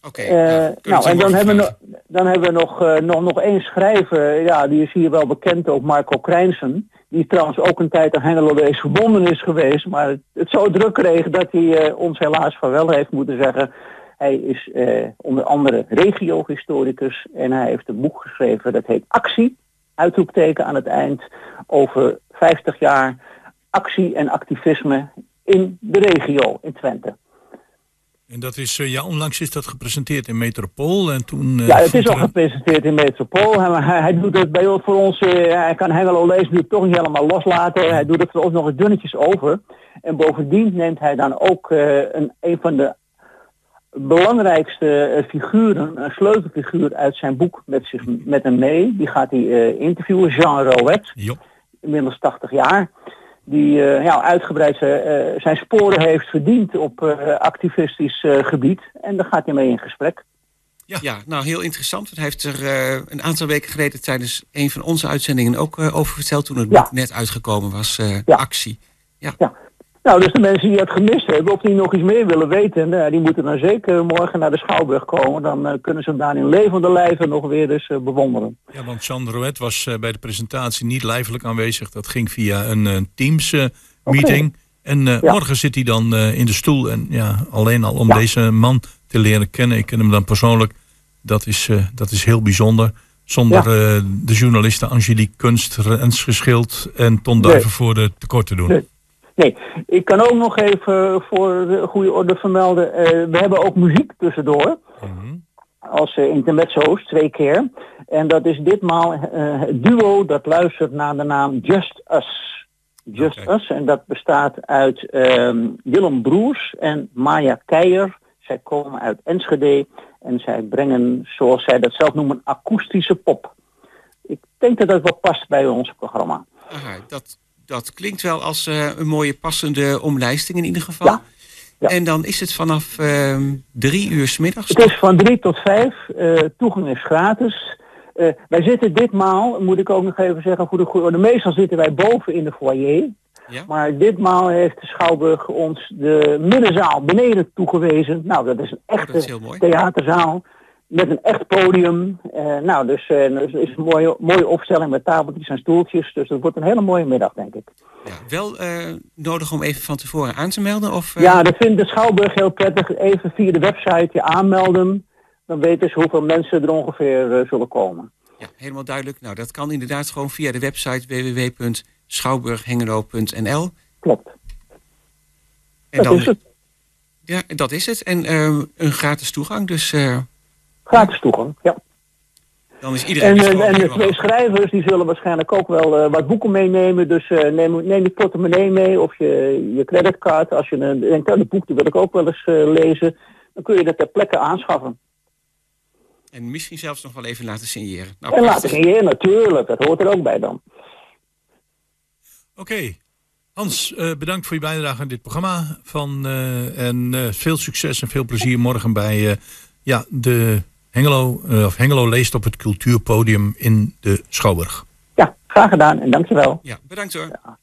Oké. Eh, nou, het en dan hebben, we, dan hebben we nog, eh, nog, nog één schrijver. Ja, die is hier wel bekend ook, Marco Krijnsen. Die trouwens ook een tijd aan Hengelo is verbonden is geweest. Maar het, het zo druk kreeg dat hij eh, ons helaas van wel heeft moeten zeggen. Hij is eh, onder andere regiohistoricus. En hij heeft een boek geschreven dat heet Actie. Uitroepteken aan het eind. Over 50 jaar actie en activisme in de regio in Twente. En dat is, eh, ja, onlangs is dat gepresenteerd in Metropool. En toen, eh, Ja, het is al er gepresenteerd in Metropool. Hij, hij, doet het bij ons voor ons, eh, hij kan Hengelo lezen nu toch niet helemaal loslaten. Hij doet het voor ons nog eens dunnetjes over. En bovendien neemt hij dan ook een, een van de belangrijkste figuren, een sleutelfiguur uit zijn boek met, zich, met hem mee. Die gaat hij interviewen, Jean Rouet, inmiddels 80 jaar. Die eh, ja, uitgebreid zijn, eh, zijn sporen heeft verdiend op eh, activistisch eh, gebied. En daar gaat hij mee in gesprek. Ja. nou heel interessant. Hij heeft er eh, een aantal weken geleden tijdens een van onze uitzendingen ook eh, over verteld toen het Ja. boek net uitgekomen was. eh, Actie. Ja. Nou, dus de mensen die dat gemist hebben, of die nog iets meer willen weten, nou, die moeten dan zeker morgen naar de Schouwburg komen. Dan eh, kunnen ze hem daar in levende lijven nog weer eens eh, bewonderen. Ja, want Jean Rouet was eh, bij de presentatie niet lijfelijk aanwezig. Dat ging via een eh, Teams eh, meeting. En Ja. morgen zit hij dan in de stoel. En ja, alleen al om Ja. deze man te leren kennen. Ik ken hem dan persoonlijk. Dat is, dat is heel bijzonder. Zonder de journalisten Angelique Kunst, Rens Geschild en Ton Nee. Duivenvoorde tekort te doen. Nee. Nee, ik kan ook nog even voor de goede orde vermelden, eh, we hebben ook muziek tussendoor. Als uh, intermezzo's, twee keer. En dat is ditmaal eh, het duo dat luistert naar de naam Just Us. Just Us. En dat bestaat uit ehm, Willem Broers en Maya Keijer. Zij komen uit Enschede en zij brengen, zoals zij dat zelf noemen, akoestische pop. Ik denk dat dat wel past bij ons programma. Aha, dat, dat klinkt wel als eh, een mooie passende omlijsting in ieder geval. En dan is het vanaf ehm, drie uur 's middags. Het is van drie tot vijf. eh, toegang is gratis. Eh, wij zitten ditmaal, moet ik ook nog even zeggen, voor de goede. Meestal zitten wij boven in de foyer. Maar ditmaal heeft de Schouwburg ons de middenzaal beneden toegewezen. Nou, dat is een echte is heel mooi. theaterzaal. Met een echt podium. Eh, nou, dus eh, het is een mooie, mooie opstelling met tafeltjes en stoeltjes. Dus het wordt een hele mooie middag, denk ik. Wel eh, nodig om even van tevoren aan te melden? Of, Ja, dat vindt de Schouwburg heel prettig. Even via de website je aanmelden. Dan weten ze hoeveel mensen er ongeveer zullen komen. Ja, helemaal duidelijk. Nou, dat kan inderdaad gewoon via de website www.schouwburghengelo.nl. Klopt. En Dat is het. Ja, dat is het. En een gratis toegang, dus Gratis toegang, ja. dan is iedereen... En, dus eh, en de twee schrijvers die zullen waarschijnlijk ook wel eh, wat boeken meenemen. Dus eh, neem, neem je portemonnee mee of je, je creditcard. Als je een, denkt, oh, dat boek die wil ik ook wel eens eh, lezen. Dan kun je dat ter plekke aanschaffen. En misschien zelfs nog wel even laten signeren. Nou, en laten signeren, natuurlijk. Dat hoort er ook bij dan. Oké. Hans, eh, bedankt voor je bijdrage aan dit programma. Van, eh, en eh, veel succes en veel plezier morgen bij eh, ja, de Hengelo, eh, of Hengelo leest op het cultuurpodium in de Schouwburg. Ja, graag gedaan en dankjewel. Ja, bedankt hoor. Ja.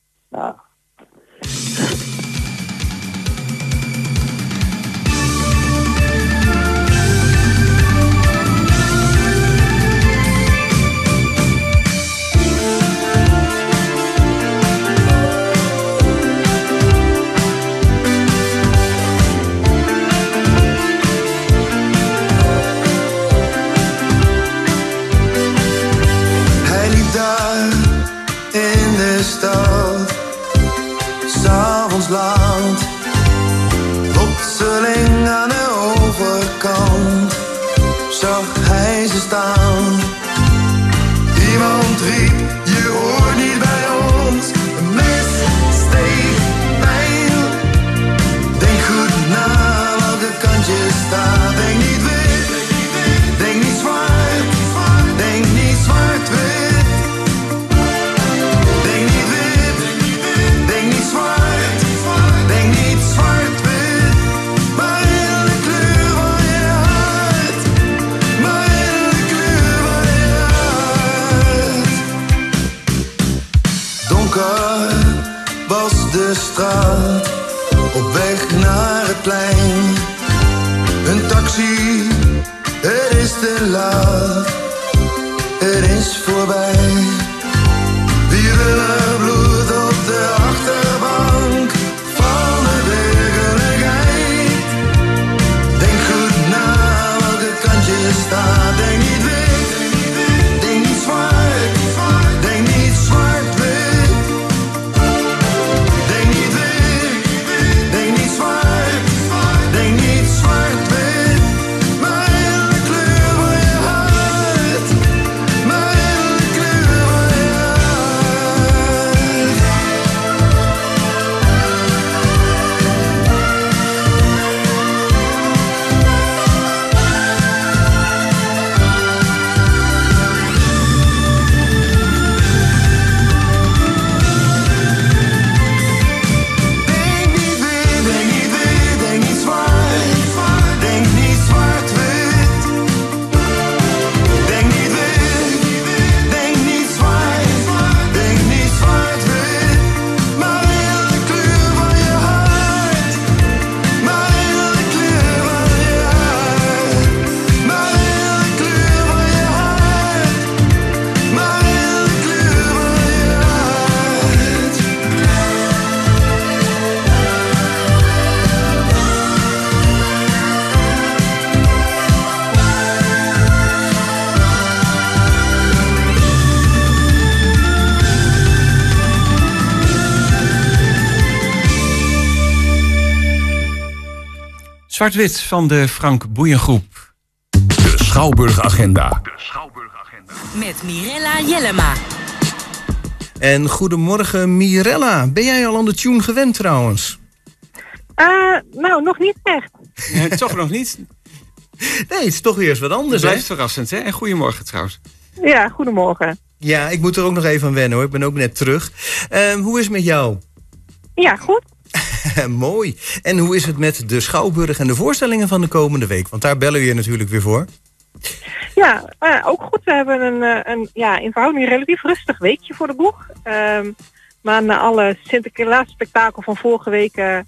Zwart-wit van de Frank Boeiengroep. De Schouwburg Agenda. Met Mirella Jellema. En goedemorgen Mirella. Ben jij al aan de tune gewend trouwens? Eh, nou, nog niet echt. [LAUGHS] toch nog niet? Nee, het is toch weer eens wat anders, Het hè? blijft verrassend, hè? En goedemorgen trouwens. Ja, goedemorgen. Ja, ik moet er ook nog even aan wennen hoor. Ik ben ook net terug. Ehm, hoe is het met jou? Ja, goed. [LAUGHS] Mooi. En hoe is het met de Schouwburg en de voorstellingen van de komende week? Want daar bellen we je natuurlijk weer voor. Ja, eh, ook goed. We hebben een, eh, een ja, in verhouding relatief rustig weekje voor de boeg. Ehm, maar na alle Sinterklaas spektakel van vorige week eh,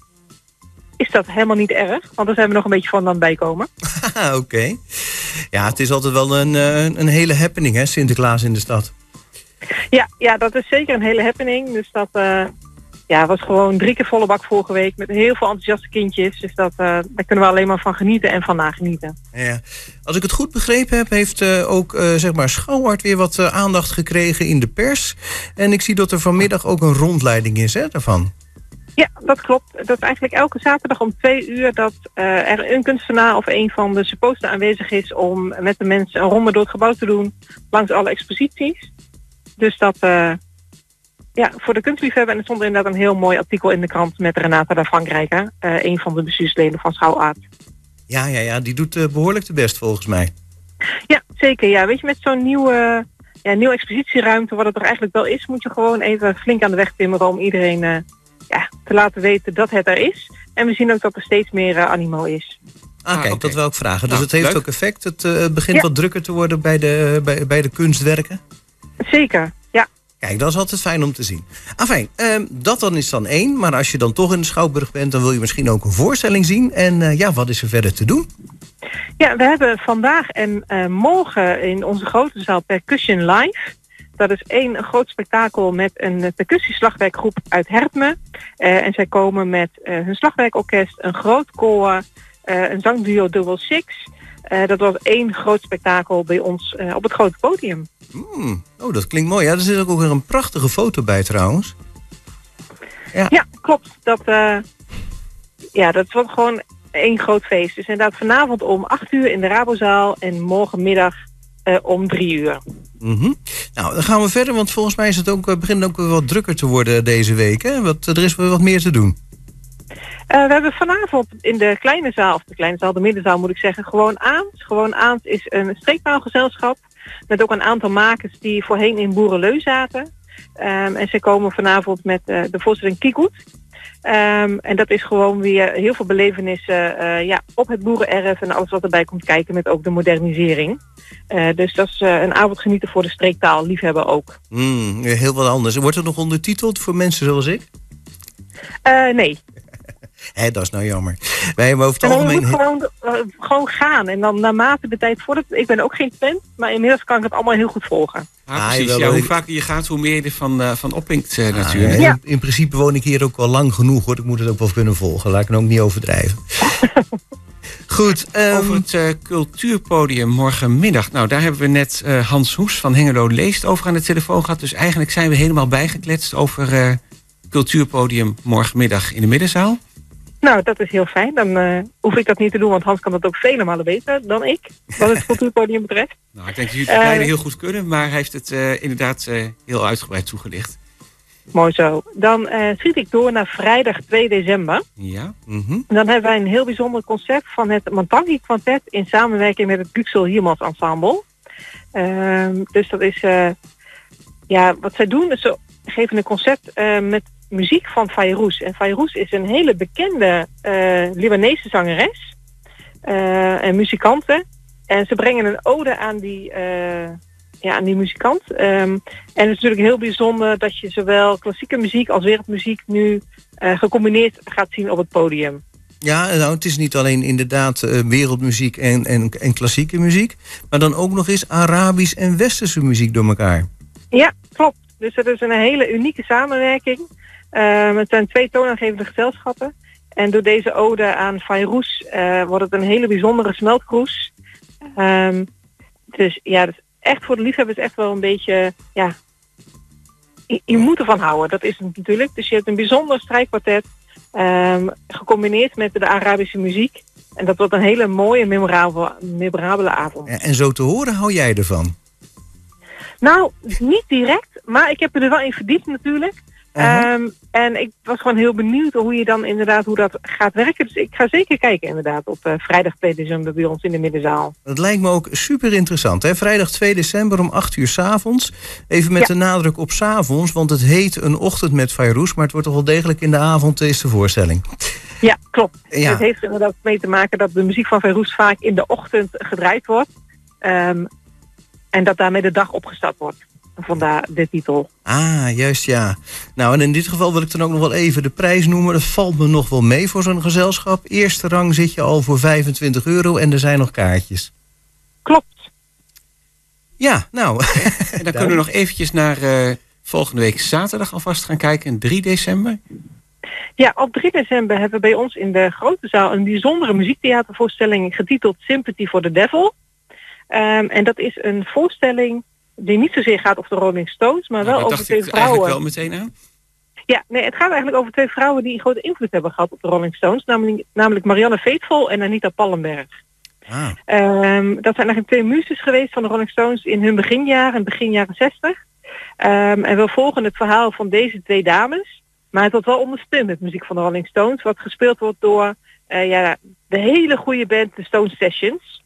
is dat helemaal niet erg. Want daar zijn we nog een beetje van aan het bijkomen. [LAUGHS] Oké. Ja, het is altijd wel een, een hele happening hè, Sinterklaas in de stad. Ja, ja, dat is zeker een hele happening. Dus dat ja, was gewoon drie keer volle bak vorige week met heel veel enthousiaste kindjes. Dus dat, eh, daar kunnen we alleen maar van genieten en van nagenieten. Ja. Als ik het goed begrepen heb, heeft eh, ook eh, zeg maar Schouwart weer wat aandacht gekregen in de pers. En ik zie dat er vanmiddag ook een rondleiding is hè, daarvan. Ja, dat klopt. Dat eigenlijk elke zaterdag om twee uur dat er een kunstenaar of een van de supposten aanwezig is om met de mensen een ronde door het gebouw te doen langs alle exposities. Dus dat, ja, voor de kunstliefhebber en er stond inderdaad een heel mooi artikel in de krant met Renata da Frankrijker, eh een van de bestuursleden van Schouwaard. Ja, ja, ja, die doet eh, behoorlijk de best volgens mij. Ja, zeker. Ja, weet je, met zo'n nieuwe, ja, nieuwe expositieruimte, wat het er eigenlijk wel is, moet je gewoon even flink aan de weg timmeren om iedereen eh, ja, te laten weten dat het er is. En we zien ook dat er steeds meer animo is. Ah, kijk, dat wil ik vragen. Dus Nou, het heeft leuk. ook effect. Het begint Ja. wat drukker te worden bij de, bij, bij de kunstwerken. Zeker, ja. Kijk, dat is altijd fijn om te zien. Afijn, ehm, dat dan is dan één. Maar als je dan toch in de Schouwburg bent, dan wil je misschien ook een voorstelling zien. En eh, ja, wat is er verder te doen? Ja, we hebben vandaag en eh, morgen in onze grote zaal Percussion Live. Dat is één groot spektakel met een percussieslagwerkgroep uit Herpme. Eh, en zij komen met hun slagwerkorkest, een groot koor, een zangduo Double Six. Eh, dat was één groot spektakel bij ons eh, op het grote podium. Hmm, Oh, dat klinkt mooi. Ja, er zit ook weer een prachtige foto bij trouwens. Ja, klopt. Dat, eh, ja, dat wordt gewoon één groot feest. Dus inderdaad vanavond om 8 uur in de Rabozaal en morgenmiddag om 3 uur. Mhm. Nou, dan gaan we verder, want volgens mij is het ook, begint het ook weer wat drukker te worden deze week. Hè? Wat, er is weer wat meer te doen. Eh, we hebben vanavond in de kleine zaal, of de kleine zaal, de middenzaal moet ik zeggen, gewoon Aans. Gewoon Aans is een streektaalgezelschap met ook een aantal makers die voorheen in Boerenleu zaten. Ehm, en ze komen vanavond met eh, de voorstelling Kikoet. Ehm, en dat is gewoon weer heel veel belevenissen eh, ja, op het boerenerf en alles wat erbij komt kijken met ook de modernisering. Dus dat is een avond genieten voor de streektaal, liefhebber ook. Hmm, heel wat anders. Wordt het nog ondertiteld voor mensen zoals ik? Nee, Hé, dat is nou jammer. Wij hebben over het moet gewoon, eh, gewoon gaan. En dan naarmate de tijd voordat... Ik ben ook geen fan, maar inmiddels kan ik het allemaal heel goed volgen. Ah, Ah, precies. Ja, hoe vaker je gaat, hoe meer je ervan eh, van oppinkt eh, Ah, natuurlijk. in, in principe woon ik hier ook al lang genoeg hoor. Ik moet het ook wel kunnen volgen. Laat ik het ook niet overdrijven. [LAUGHS] Goed. ehm, Over het eh, cultuurpodium morgenmiddag. Nou, daar hebben we net eh, Hans Hoes van Hengelo Leest over aan de telefoon gehad. Dus eigenlijk zijn we helemaal bijgekletst over eh, cultuurpodium morgenmiddag in de middenzaal. Nou, dat is heel fijn. Dan eh, hoef ik dat niet te doen, want Hans kan dat ook vele malen beter dan ik. Wat het cultuurpodium betreft. [LAUGHS] Nou, ik denk dat jullie het Eh, heel goed kunnen, maar hij heeft het eh, inderdaad heel uitgebreid toegelicht. Mooi zo. Dan schiet ik door naar vrijdag 2 december. Ja. En dan hebben wij een heel bijzonder concept van het Mantangi Quartet in samenwerking met het Güksel Hiemans Ensemble. Ehm, dus dat is, ja, wat zij doen, is ze geven een concept met muziek van Fayrouz. En Fayrouz is een hele bekende eh, Libanese zangeres eh, en muzikante. En ze brengen een ode aan die, eh, ja, aan die muzikant. Ehm, en het is natuurlijk heel bijzonder dat je zowel klassieke muziek als wereldmuziek nu gecombineerd gaat zien op het podium. Ja, nou, het is niet alleen inderdaad wereldmuziek en, en, en klassieke muziek. Maar dan ook nog eens Arabisch en Westerse muziek door elkaar. Ja, klopt. Dus het is een hele unieke samenwerking. Ehm, het zijn twee toonaangevende gezelschappen. En door deze ode aan Fayrouz eh, wordt het een hele bijzondere smeltkroes. Ehm, dus ja, dus echt voor de liefhebbers echt wel een beetje, ja, je, je moet ervan houden. Dat is het natuurlijk. Dus je hebt een bijzonder strijkkwartet Ehm, gecombineerd met de Arabische muziek. En dat wordt een hele mooie, memorabele, memorabele avond. En zo te horen hou jij ervan. Nou, niet direct, maar ik heb er wel in verdiept natuurlijk. Ehm, en ik was gewoon heel benieuwd hoe je dan inderdaad hoe dat gaat werken. Dus ik ga zeker kijken inderdaad op eh, vrijdag 2 december bij ons in de middenzaal. Dat lijkt me ook super interessant. Hè? Vrijdag 2 december om 8 uur s'avonds. Even met Ja. de nadruk op s'avonds, want het heet een ochtend met Fairuz, maar het wordt toch wel degelijk in de avond is de voorstelling. Ja, klopt. Ja. Het heeft er inderdaad mee te maken dat de muziek van Verroes vaak in de ochtend gedraaid wordt. Ehm, en dat daarmee de dag opgestart wordt. Vandaar de titel. Ah, juist ja. Nou, en in dit geval wil ik dan ook nog wel even de prijs noemen. Dat valt me nog wel mee voor zo'n gezelschap. Eerste rang zit je al voor 25 euro en er zijn nog kaartjes. Klopt. Ja, nou. En dan [LAUGHS] kunnen we nog eventjes naar eh, volgende week zaterdag alvast gaan kijken, 3 december. Ja, op 3 december hebben we bij ons in de grote zaal een bijzondere muziektheatervoorstelling getiteld Sympathy for the Devil. Ehm, en dat is een voorstelling die niet zozeer gaat over de Rolling Stones, maar wel Nou, over twee vrouwen. wel meteen aan. Ja, nee, het gaat eigenlijk over twee vrouwen die een grote invloed hebben gehad op de Rolling Stones. Namelijk, namelijk Marianne Faithfull en Anita Pallenberg. Ah. Ehm, dat zijn eigenlijk twee muses geweest van de Rolling Stones in hun beginjaren, begin jaren 60. Ehm, en we volgen het verhaal van deze twee dames. Maar het wordt wel ondersteund met muziek van de Rolling Stones. Wat gespeeld wordt door eh, ja, de hele goede band, de Stone Sessions.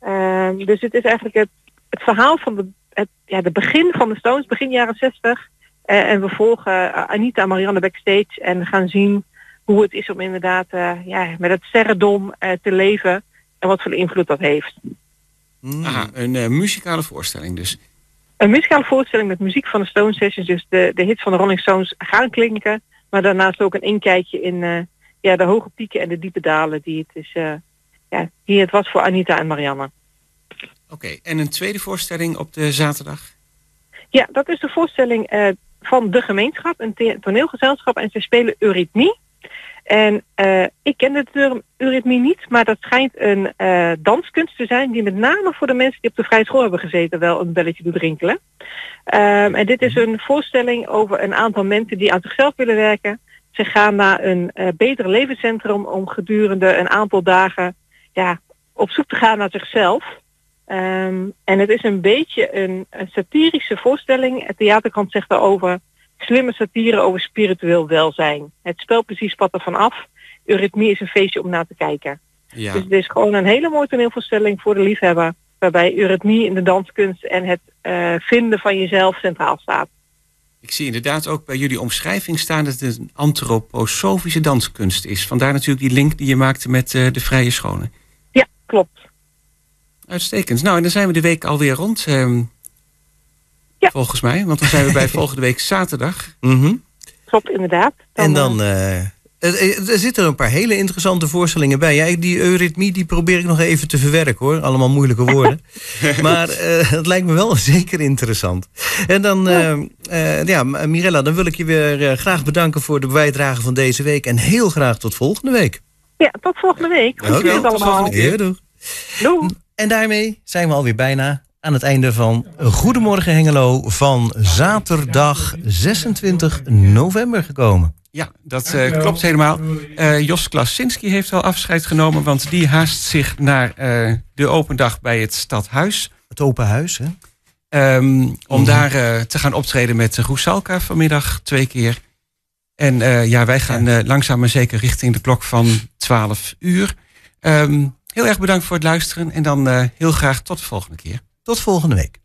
Ehm, dus het is eigenlijk het, het verhaal van de, het, ja, de begin van de Stones, begin jaren 60. Eh, en we volgen eh, Anita en Marianne backstage en gaan zien hoe het is om inderdaad eh, ja, met het sterrendom eh, te leven. En wat voor invloed dat heeft. Aha, een eh, muzikale voorstelling dus. Een muzikale voorstelling met muziek van de Stone Sessions. Dus de, de hits van de Rolling Stones gaan klinken. Maar daarnaast ook een inkijkje in eh, ja, de hoge pieken en de diepe dalen die het, is, eh, ja, die het was voor Anita en Marianne. Oké, en een tweede voorstelling op de zaterdag. Ja, dat is de voorstelling eh, van de gemeenschap, een toneelgezelschap. En ze spelen eurythmie. En eh, ik ken de term eurythmie niet, maar dat schijnt een eh, danskunst te zijn die met name voor de mensen die op de vrije school hebben gezeten wel een belletje doet rinkelen. Ehm, en dit is een voorstelling over een aantal mensen die aan zichzelf willen werken. Ze gaan naar een eh beter levenscentrum om gedurende een aantal dagen ja, op zoek te gaan naar zichzelf. Ehm, en het is een beetje een, een satirische voorstelling. Het theaterkant zegt daarover slimme satire over spiritueel welzijn. Het spelplezier spat er van af. Eurythmie is een feestje om naar te kijken. Ja. Dus het is gewoon een hele mooie toneelvoorstelling voor de liefhebber. Waarbij eurythmie in de danskunst en het eh, vinden van jezelf centraal staat. Ik zie inderdaad ook bij jullie omschrijving staan dat het een antroposofische danskunst is. Vandaar natuurlijk die link die je maakte met eh, de vrije scholen. Ja, klopt. Uitstekend. Nou, en dan zijn we de week alweer rond. ehm, Volgens mij, want dan zijn we bij [LAUGHS] volgende week zaterdag. Mhm. Klopt, inderdaad. en dan... eh, er, er zitten een paar hele interessante voorstellingen bij. Ja, die eurythmie die probeer ik nog even te verwerken hoor. Allemaal moeilijke [LAUGHS] woorden. maar eh, het lijkt me wel [LAUGHS] zeker interessant. En dan, eh, eh, ja, Mirella, dan wil ik je weer eh, graag bedanken voor de bijdrage van deze week. En heel graag tot volgende week. Ja, tot volgende week. Goed weekend allemaal. Ja, doeg. En daarmee zijn we alweer bijna aan het einde van Goedemorgen Hengelo van zaterdag 26 november gekomen. Ja, dat eh, klopt helemaal. Eh, Jos Klasinski heeft al afscheid genomen, want die haast zich naar eh, de open dag bij het Stadhuis. Het open huis, hè? Ehm, om daar eh, te gaan optreden met Roesalka vanmiddag twee keer. En ja, wij gaan langzaam maar zeker richting de klok van 12 uur. Ehm, heel erg bedankt voor het luisteren en dan eh, heel graag tot de volgende keer. Tot volgende week.